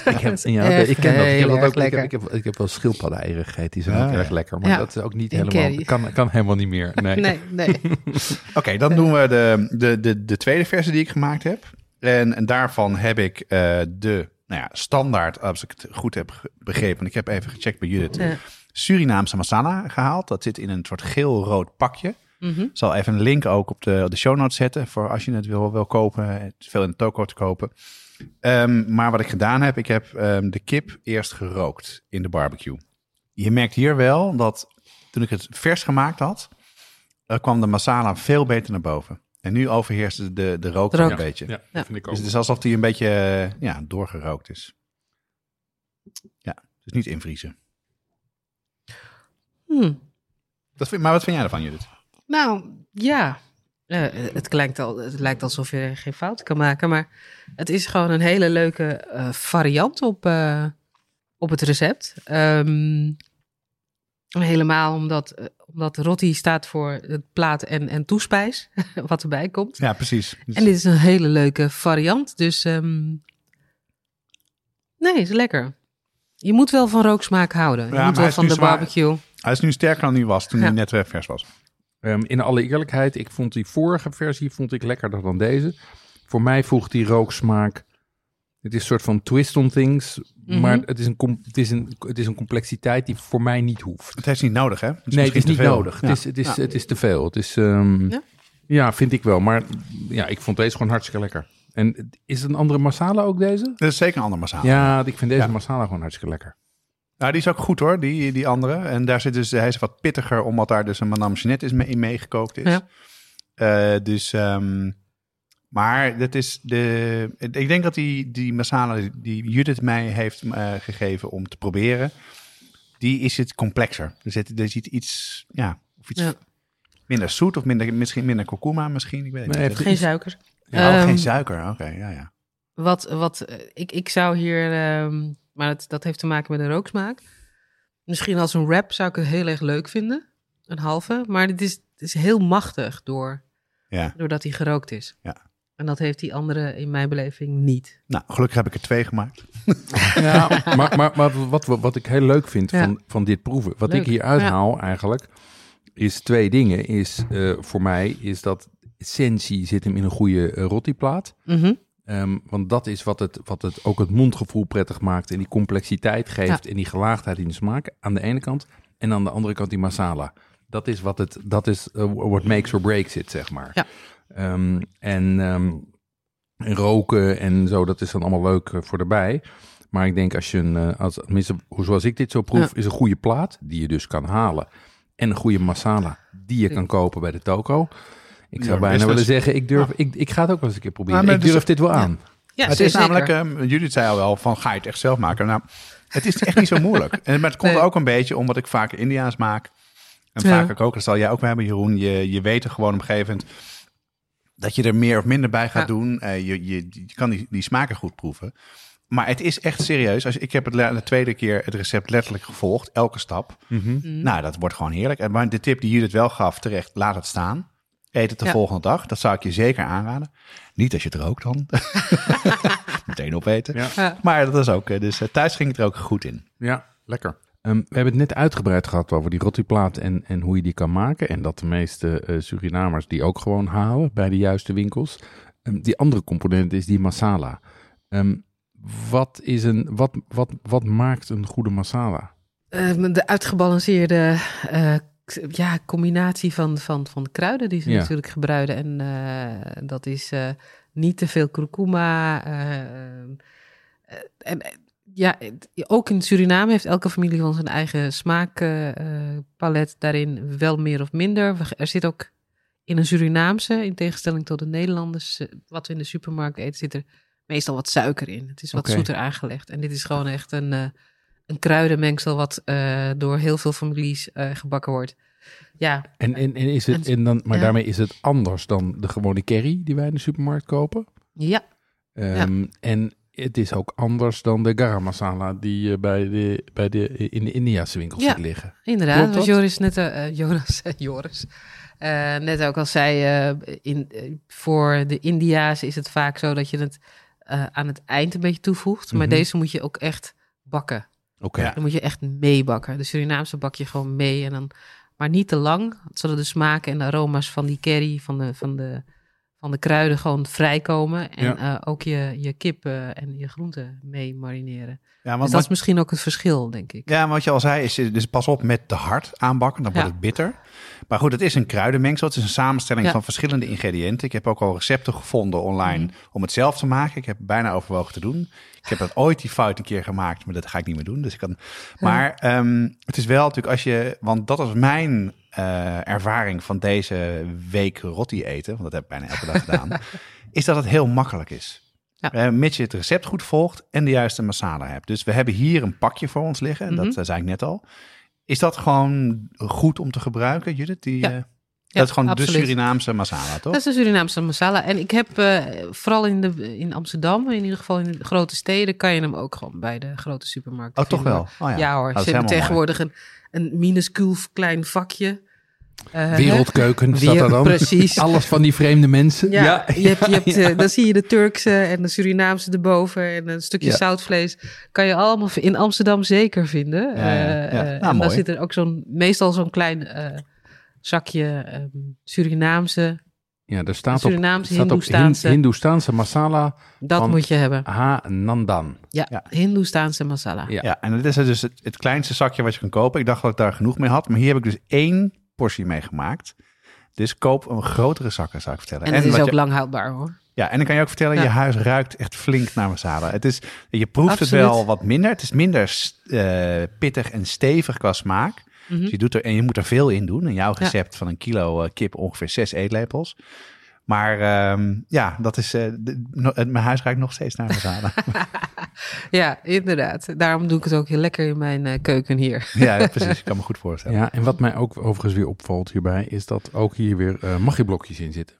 eh, Ik, heb, ja, echt ik ken dat. Ik heb, dat ook, ik, heb, ik, heb, ik heb wel schildpadden-eieren gegeten. Die zijn Ja, ook ja. erg lekker. Maar Ja. dat is ook niet helemaal... Kan, kan helemaal niet meer. Nee. Nee, nee. Oké, dan doen we de, de, de, de tweede versie die ik gemaakt heb. En, en daarvan heb ik eh, de nou ja, standaard, als ik het goed heb begrepen, want ik heb even gecheckt bij Judith, Ja. Surinaamse masala gehaald. Dat zit in een soort geel-rood pakje. Mhm. Ik zal even een link ook op de, de show notes zetten voor als je het wil, wil kopen. Het is veel in de toko te kopen. Ehm, maar wat ik gedaan heb, ik heb ehm, de kip eerst gerookt in de barbecue. Je merkt hier wel dat toen ik het vers gemaakt had, eh, kwam de masala veel beter naar boven. En nu overheerst de, de rook De rook. een beetje. Ja, dat vind ik ook. Dus het is alsof die een beetje ja, doorgerookt is. Ja, dus niet invriezen. Hm. Dat vind, maar wat vind jij ervan, Judith? Nou, ja. Eh, het, lijkt al, het lijkt alsof je geen fout kan maken. Maar het is gewoon een hele leuke eh, variant op, eh, op het recept. Ehm, helemaal omdat, omdat roti staat voor het plaat en, en toespijs. wat erbij komt. Ja, precies. Dus- En dit is een hele leuke variant. Dus ehm, nee, is lekker. Je moet wel van rooksmaak houden. Ja, moet hij wel is van nu de zwaar. barbecue. Hij is nu sterker dan hij was toen Ja. hij net vers was. Ehm, in alle eerlijkheid, ik vond die vorige versie vond ik lekkerder dan deze. Voor mij voegt die rooksmaak. Het is een soort van twist on things. Mhm. Maar het is, een, com- het, is een, het is een complexiteit die voor mij niet hoeft. Het is niet nodig, hè? Het nee, het is misschien niet veel. nodig. Ja. Het, is, het, is, Ja. het is te veel. Het is, ehm, Ja? ja? vind ik wel. Maar ja, ik vond deze gewoon hartstikke lekker. En is het een andere masala ook deze? Dat is zeker een ander masala. Ja, ik vind deze Ja. masala gewoon hartstikke lekker. Nou, die is ook goed hoor, die, die andere. En daar zit dus, hij is wat pittiger, omdat daar dus een madame Jeanette is mee, in meegekookt is. Ja. Eh, dus, ehm, maar dat is de, ik denk dat die, die masala die Judith mij heeft eh, gegeven om te proberen, die is het complexer. Er zit, er zit iets, ja, of iets Ja. minder zoet of minder, misschien minder kurkuma misschien, ik weet het Nee, niet. heeft- Geen suiker. Ja, oh, Ehm, geen suiker, oké, ja, ja. Wat, wat eh, ik, ik zou hier, ehm, maar dat, dat heeft te maken met de rooksmaak. Misschien als een wrap zou ik het heel erg leuk vinden. Een halve. Maar dit is, het is heel machtig door, ja. doordat hij gerookt is. Ja. En dat heeft die andere in mijn beleving niet. Nou, gelukkig heb ik er twee gemaakt. Ja, maar, maar, maar wat, wat ik heel leuk vind Ja. van, van dit proeven, wat Leuk, ik hier uithaal eigenlijk, is twee dingen. Is eh, voor mij is dat essentie zit hem in een goede uh, rottiplaat. Mhm. Ehm, want dat is wat het, wat het ook het mondgevoel prettig maakt en die complexiteit geeft en die gelaagdheid in de smaak aan de ene kant. En aan de andere kant die masala. Dat is wat het, dat is uh, what makes or breaks it, zeg maar. Ja. Ehm, en, ehm, en roken en zo, dat is dan allemaal leuk uh, voor erbij. Maar ik denk als je een, uh, als, tenminste, zoals ik dit zo proef, Ja. is een goede plaat die je dus kan halen. En een goede masala die je kan kopen bij de toko. Ik zou bijna business. willen zeggen, ik, durf, ik, ik ga het ook wel eens een keer proberen. Maar ik het is- durf dit wel aan. Ja, het is zeker. namelijk, ehm, Judith zei al wel van ga je het echt zelf maken? Nou, het is echt niet zo moeilijk. En, maar het komt Nee. ook een beetje omdat ik vaak Indiaans maak. En Ja. vaak ook, dat zal jij ook wel hebben Jeroen. Je, je weet er gewoon op een gegeven moment dat je er meer of minder bij gaat Ja. doen. Eh, je, je, je kan die, die smaken goed proeven. Maar het is echt serieus. Als, ik heb het de tweede keer het recept letterlijk gevolgd. Elke stap. Mhm. Nou, dat wordt gewoon heerlijk. En maar de tip die Judith wel gaf, terecht, laat het staan. Eet het de Ja. volgende dag. Dat zou ik je zeker aanraden. Niet als je het rookt dan. Meteen opeten. Ja. Maar dat is ook, eh, dus eh, thuis ging het er ook goed in. Ja, lekker. Ehm, we hebben het net uitgebreid gehad over die rottiplaat en, en hoe je die kan maken. En dat de meeste eh, Surinamers die ook gewoon halen bij de juiste winkels. Ehm, die andere component is die masala. Ehm, wat, is een, wat, wat, wat maakt een goede masala? De uitgebalanceerde eh, ja, combinatie van, van, van kruiden die ze Ja. natuurlijk gebruiken. En eh, dat is eh, niet te veel kurkuma. eh, en ja, ook in Suriname heeft elke familie van zijn eigen smaakpalet daarin wel meer of minder. Er zit ook in een Surinaamse, in tegenstelling tot de Nederlanders, wat we in de supermarkt eten, zit er meestal wat suiker in. Het is wat zoeter aangelegd. En dit is gewoon echt een, een kruidenmengsel wat eh, door heel veel families eh, gebakken wordt. Ja, En, en, en is het, En- dan, maar ja. daarmee is het anders dan de gewone curry die wij in de supermarkt kopen. ja. Ehm, En het is ook anders dan de garam masala die eh, bij de, bij de, in de Indiase winkels Ja. liggen. Inderdaad, wat? Joris net, eh, Jonas, Joris, net ook al zei, eh, in, voor de India's is het vaak zo dat je het aan het eind een beetje toevoegt. Maar Mhm. deze moet je ook echt bakken. Oké. Dan moet je echt meebakken. De Surinaamse bak je gewoon mee en dan, maar niet te lang, zodat de smaken en de aroma's van die curry, van de, van de, van de kruiden gewoon vrijkomen. En Ja. eh, ook je, je kip eh, en je groenten mee marineren. Ja, Dus want dat is misschien ook het verschil, denk ik. ja, maar wat je al zei, is dus pas op met te hard aanbakken, dan wordt Ja. het bitter. Maar goed, het is een kruidenmengsel. Het is een samenstelling Ja. van verschillende ingrediënten. Ik heb ook al recepten gevonden online Mhm. om het zelf te maken. Ik heb bijna overwogen te doen. Ik heb dat ooit die fout een keer gemaakt, maar dat ga ik niet meer doen. Dus ik kan... Maar ehm, het is wel natuurlijk als je, want dat is mijn eh, ervaring van deze week rotti eten, want dat heb ik bijna elke dag gedaan, is dat het heel makkelijk is. Ja. Eh, mits je het recept goed volgt en de juiste masala hebt. Dus we hebben hier een pakje voor ons liggen, dat Mhm. eh, zei ik net al. Is dat gewoon goed om te gebruiken, Judith? Die, Ja. eh, Ja, dat is gewoon absoluut. de Surinaamse masala, toch? Dat is de Surinaamse masala. En ik heb eh, vooral in, de, in Amsterdam, in ieder geval in de grote steden, kan je hem ook gewoon bij de grote supermarkten Oh, toch wel? Oh, ja. Ja, hoor, Oh, ze hebben mooi. tegenwoordig een, een minuscuul klein vakje. Eh, Wereldkeuken staat er dan. Precies. Alles van die vreemde mensen. Ja, je hebt, je hebt, eh, dan zie je de Turkse en de Surinaamse erboven en een stukje Ja. zoutvlees. Kan je allemaal in Amsterdam zeker vinden. Ja, ja, ja. Nou, eh, en dan mooi. zit er ook zo'n, meestal zo'n klein eh, zakje ehm, Surinaamse. Ja, er staat op, Surinaamse, staat op Hindoestaanse. Hin- Hindoestaanse masala Dat Van- moet je hebben. ha nandan. Ja, Ja. Hindoestaanse masala. Ja. Ja, en dit is dus het, het kleinste zakje wat je kan kopen. Ik dacht dat ik daar genoeg mee had, maar hier heb ik dus één portie mee gemaakt. Dus koop een grotere zakken, zou ik vertellen. En het is ook je- lang houdbaar hoor. Ja, en dan kan je ook vertellen, Ja. je huis ruikt echt flink naar masala. Het is, je proeft Absoluut. het wel wat minder. Het is minder eh, pittig en stevig qua smaak. Mhm. Dus je doet er, en je moet er veel in doen. In jouw recept van een kilo eh, kip ongeveer zes eetlepels. Maar ehm, ja, dat is, eh, de- no- het- mijn huis ruikt nog steeds naar masala. Ja, inderdaad. Daarom doe ik het ook heel lekker in mijn eh, keuken hier. ja, precies. Ik kan me goed voorstellen. Ja, en wat mij ook overigens weer opvalt hierbij, is dat ook hier weer eh magieblokjes in zitten.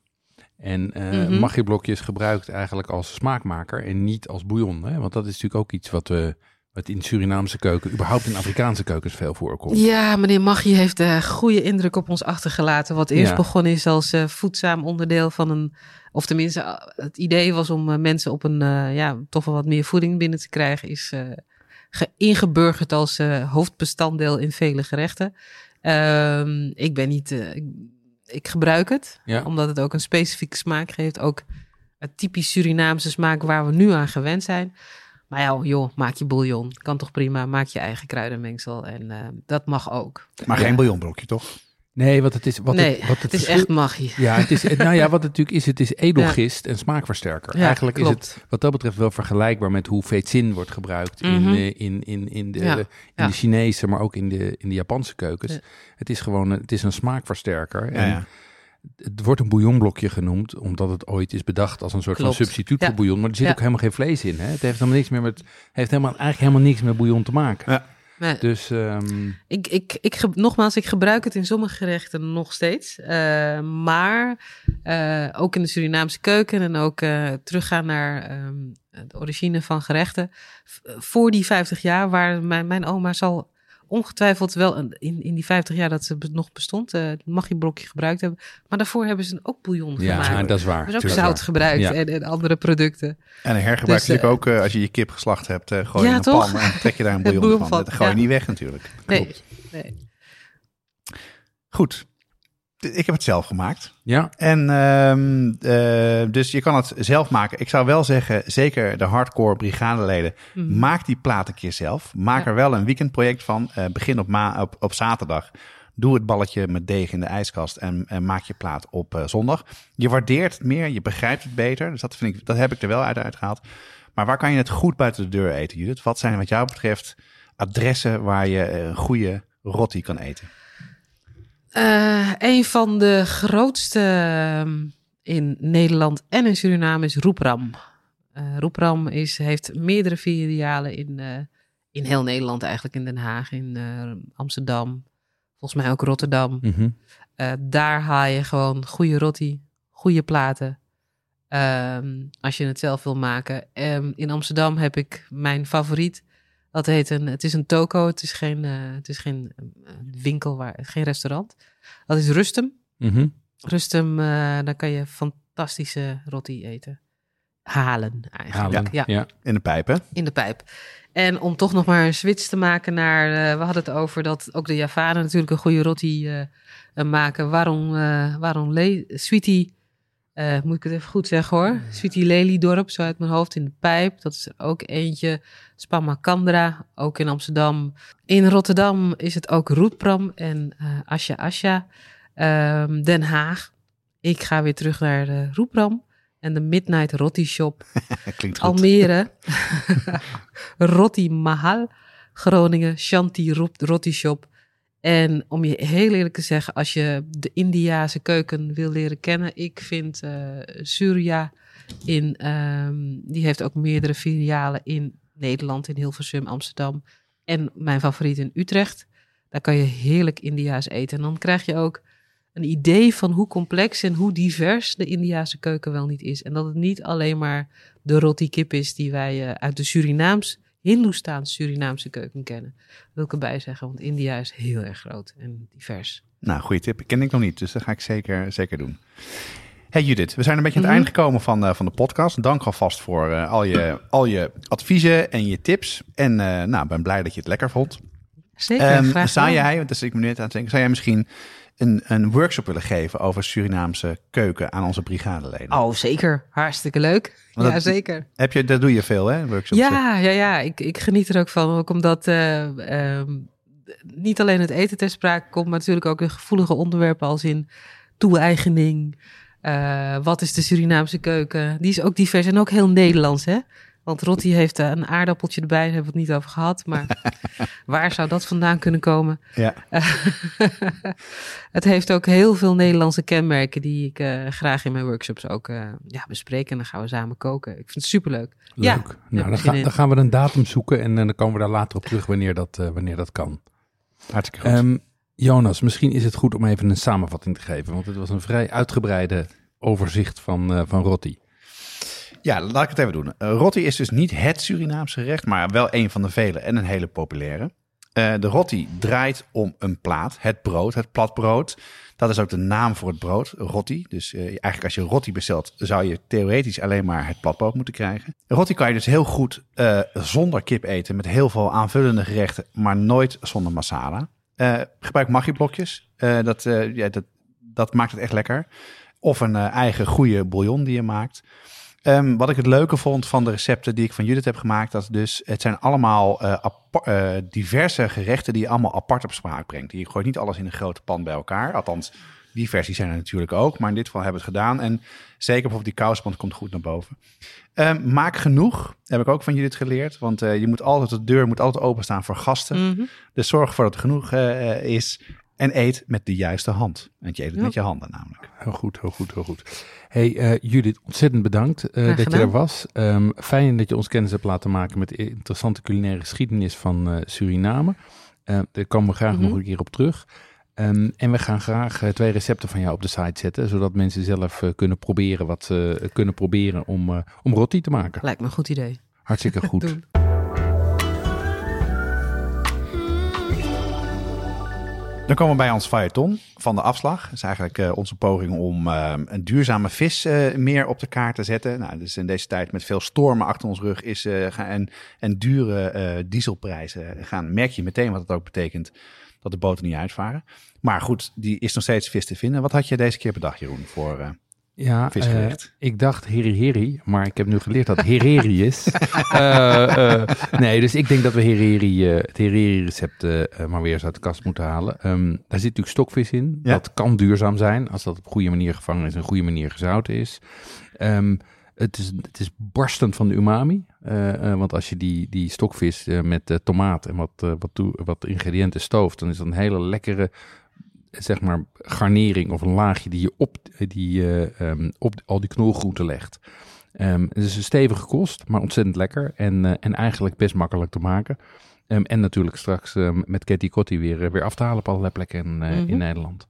En eh Mhm. magieblokjes gebruikt eigenlijk als smaakmaker en niet als bouillon. Hè? Want dat is natuurlijk ook iets wat, we wat in Surinaamse keuken, überhaupt in Afrikaanse keukens veel voorkomt. Ja, meneer Maggie heeft een goede indruk op ons achtergelaten. Wat eerst Ja. begonnen is als eh, voedzaam onderdeel van een... Of tenminste, eh, het idee was om eh, mensen op een... eh, ja, toch wel wat meer voeding binnen te krijgen. Is eh, ge- ingeburgerd als eh, hoofdbestanddeel in vele gerechten. Ehm, ik ben niet... eh, ik, ik gebruik het, Ja. omdat het ook een specifieke smaak geeft. Ook het typisch Surinaamse smaak waar we nu aan gewend zijn. Maar ja, joh, maak je bouillon. Kan toch prima. Maak je eigen kruidenmengsel. En eh, dat mag ook. Maar Ja. geen bouillonblokje, toch? Nee, wat het is. Wat nee, het, wat het is verschil- echt magie. Ja, het is, nou ja, wat het natuurlijk is, het is edelgist en smaakversterker. Ja, Eigenlijk is het wat dat betreft wel vergelijkbaar met hoe vetzin wordt gebruikt in, Mhm. eh, in, in, in, de, Ja, in ja. de Chinese, maar ook in de, in de Japanse keukens. Ja. Het is gewoon het is een smaakversterker. Ja, en ja. Het wordt een bouillonblokje genoemd, omdat het ooit is bedacht als een soort Klopt. van substituut Ja. voor bouillon. Maar er zit Ja. ook helemaal geen vlees in. Hè? Het heeft helemaal niks meer met, heeft helemaal, eigenlijk helemaal niks met bouillon te maken. Ja. Nee, Dus ehm, ik, ik, ik, nogmaals, ik gebruik het in sommige gerechten nog steeds. Eh, maar eh, ook in de Surinaamse keuken en ook eh, teruggaan naar ehm, de origine van gerechten. Voor die 50 jaar, waar mijn, mijn oma zal ongetwijfeld wel in, in die 50 jaar dat ze nog bestond, eh het magieblokje gebruikt hebben. Maar daarvoor hebben ze ook bouillon ja, gemaakt. dat is waar. Is ook Tuurlijk zout waar. gebruikt Ja. en, en andere producten. En hergebruik Dus, natuurlijk ook eh, als je je kip geslacht hebt. eh gooi je Ja, in een toch? pan en trek je daar een bouillon bouillon van. van, Dat gooi je ja. niet weg natuurlijk. Nee, nee. Goed. Ik heb het zelf gemaakt. Ja, En ehm, eh, dus je kan het zelf maken. Ik zou wel zeggen, zeker de hardcore brigadeleden, Mhm. maak die plaat een keer zelf. Maak Ja. er wel een weekendproject van. Eh, begin op, ma op, op zaterdag. Doe het balletje met deeg in de ijskast en, en maak je plaat op eh, zondag. Je waardeert het meer, je begrijpt het beter. Dus dat, vind ik, dat heb ik er wel uit uitgehaald. Maar waar kan je het goed buiten de deur eten, Judith? Wat zijn wat jou betreft adressen waar je eh, een goede rotti kan eten? Eh, een van de grootste ehm, in Nederland en in Suriname is Roepram. Eh Roepram is, heeft meerdere filialen in, eh, in heel Nederland, eigenlijk in Den Haag, in Amsterdam, volgens mij ook Rotterdam. mhm. Daar haal je gewoon goede rotti, goede platen. Ehm, als je het zelf wil maken. Ehm, in Amsterdam heb ik mijn favoriet. Dat heet een, het is een toko. Het is geen, eh, het is geen eh, winkel, waar, geen restaurant. Dat is Rustem. Mhm. Rustem, eh daar kan je fantastische roti eten. Halen eigenlijk. Halen. Ja, Ja. In de pijpen. in de pijp. En om toch nog maar een switch te maken naar... eh, we hadden het over dat ook de Javanen natuurlijk een goede roti eh, eh, maken. Waarom, eh waarom le- Sweetie... eh, moet ik het even goed zeggen hoor. Sweetie Lelydorp, zo uit mijn hoofd in de pijp. Dat is er ook eentje. Spamakandra, ook in Amsterdam. In Rotterdam is het ook Roetpram en eh Asja Asja. Ehm, Den Haag. Ik ga weer terug naar de Roetpram. En de Midnight Rotti Shop. Klinkt goed. Almere, Rotti Mahal, Groningen, Shanti Rot- Rotti Shop. En om je heel eerlijk te zeggen, als je de Indiase keuken wil leren kennen, ik vind eh Surya in, ehm, die heeft ook meerdere filialen in Nederland, in Hilversum, Amsterdam en mijn favoriet in Utrecht. Daar kan je heerlijk Indiaas eten. En dan krijg je ook een idee van hoe complex en hoe divers de Indiase keuken wel niet is. En dat het niet alleen maar de roti kip is die wij eh, uit de Surinaams, Hindoestaans Surinaamse keuken kennen. Wil ik erbij zeggen, want India is heel erg groot en divers. Nou, goede tip. Ken ik nog niet, dus dat ga ik zeker, zeker doen. Hey Judith, we zijn een beetje aan het Mhm. eind gekomen van, eh, van de podcast. Dank alvast voor eh, al, je, al je adviezen en je tips. En eh nou, ben blij dat je het lekker vond. Zeker, Ehm, graag zou jij, want dat is ik me net aan het denken, zou jij misschien een, een workshop willen geven over Surinaamse keuken aan onze brigadeleden? Oh, zeker. Hartstikke leuk. Want ja, dat- zeker. Heb je, dat doe je veel, hè? Workshops. Ja, ja, ja. Ik, ik geniet er ook van. Ook omdat eh, ehm, niet alleen het eten ter sprake komt, maar natuurlijk ook de gevoelige onderwerpen als in toe-eigening. eh, wat is de Surinaamse keuken? Die is ook divers en ook heel Nederlands, hè? Want Rotti heeft eh, een aardappeltje erbij, daar hebben we het niet over gehad. Maar waar zou dat vandaan kunnen komen? Ja. het heeft ook heel veel Nederlandse kenmerken die ik eh, graag in mijn workshops ook eh, ja, bespreek. En dan gaan we samen koken. Ik vind het superleuk. Leuk. nou, dan, ga- dan gaan we een datum zoeken en, dan komen we daar later op terug wanneer dat, eh, wanneer dat kan. Hartstikke goed. Ehm, Jonas, misschien is het goed om even een samenvatting te geven, want het was een vrij uitgebreide overzicht van, eh, van Rotti. Ja, laat ik het even doen. Eh, rotti is dus niet het Surinaamse gerecht, maar wel een van de vele en een hele populaire. Eh, de rotti draait om een plaat, het brood, het platbrood. Dat is ook de naam voor het brood, rotti. Dus eh, eigenlijk als je rotti bestelt, zou je theoretisch alleen maar het platbrood moeten krijgen. Rotti kan je dus heel goed zonder kip eten, met heel veel aanvullende gerechten, maar nooit zonder masala. Gebruik maggi-blokjes. Dat, ja, dat, dat maakt het echt lekker. Of een eigen goede bouillon die je maakt. Ehm, wat ik het leuke vond van de recepten die ik van Judith heb gemaakt, dat dus het zijn allemaal eh, eh, diverse gerechten die je allemaal apart op spraak brengt. Je gooit niet alles in een grote pan bij elkaar. Althans, die versies zijn er natuurlijk ook, maar in dit geval hebben we het gedaan. En zeker bijvoorbeeld die kouspand komt goed naar boven. Ehm, maak genoeg, heb ik ook van Judith geleerd. Want eh, je moet altijd, de deur moet altijd openstaan voor gasten. Mhm. Dus zorg ervoor dat er genoeg is. En eet met de juiste hand. Want je eet het Ja. met je handen namelijk. Heel goed, heel goed, heel goed. Hey eh, Judith, ontzettend bedankt eh, dat je er was. Ehm, fijn dat je ons kennis hebt laten maken met de interessante culinaire geschiedenis van eh, Suriname. Daar komen we graag Mhm. nog een keer op terug. Ehm, en we gaan graag twee recepten van jou op de site zetten, zodat mensen zelf eh, kunnen proberen wat ze eh, kunnen proberen om, eh, om roti te maken. Lijkt me een goed idee. Hartstikke goed. Dan komen we bij ons feuilleton van de afslag. Dat is eigenlijk eh, onze poging om eh, een duurzame vis eh, meer op de kaart te zetten. Nou, dus in deze tijd met veel stormen achter ons rug is, en, en dure dieselprijzen gaan, merk je meteen wat het ook betekent dat de boten niet uitvaren. Maar goed, die is nog steeds vis te vinden. Wat had je deze keer bedacht, Jeroen, voor Ja, Visgerecht. eh, ik dacht heri maar ik heb nu geleerd dat hereri is. Eh, nee, dus ik denk dat we hereri, het hereri recept eh, maar weer eens uit de kast moeten halen. Ehm, daar zit natuurlijk stokvis in. Ja. Dat kan duurzaam zijn als dat op goede manier gevangen is en goede manier gezouten is. Ehm, het is, het is barstend van de umami. want als je die, die stokvis met tomaat en wat, wat, toe, wat ingrediënten stooft, dan is dat een hele lekkere zeg maar, garnering of een laagje die je op, die, eh, ehm, op al die knolgroenten legt. Ehm, het is een stevige kost, maar ontzettend lekker en, eh, en eigenlijk best makkelijk te maken. Ehm, en natuurlijk straks met Ketty Kotti weer, eh, weer af te halen op allerlei plekken in, eh, Mhm. in Nederland.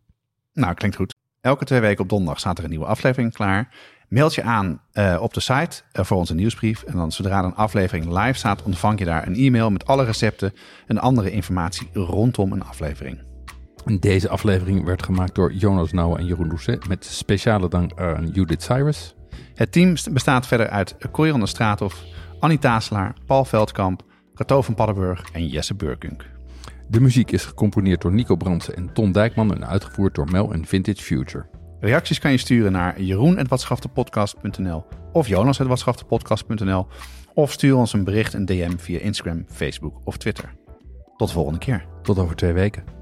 Nou, klinkt goed. Elke twee weken op donderdag staat er een nieuwe aflevering klaar. Meld je aan uh, op de site uh, voor onze nieuwsbrief. En dan zodra een aflevering live staat, ontvang je daar een e-mail met alle recepten en andere informatie rondom een aflevering. Deze aflevering werd gemaakt door Jonas Nouwen en Jeroen Doucet met speciale dank aan Judith Cyrus. Het team bestaat verder uit Corianne Straathof, Annie Taselaar, Paul Veldkamp, Cato van Paddenburg en Jesse Burkunk. De muziek is gecomponeerd door Nico Brandsen en Ton Dijkman en uitgevoerd door Mel en Vintage Future. Reacties kan je sturen naar jeroen.watschaftepodcast.nl of jonas.watschaftepodcast.nl of stuur ons een bericht, een DM via Instagram, Facebook of Twitter. Tot de volgende keer. Tot over twee weken.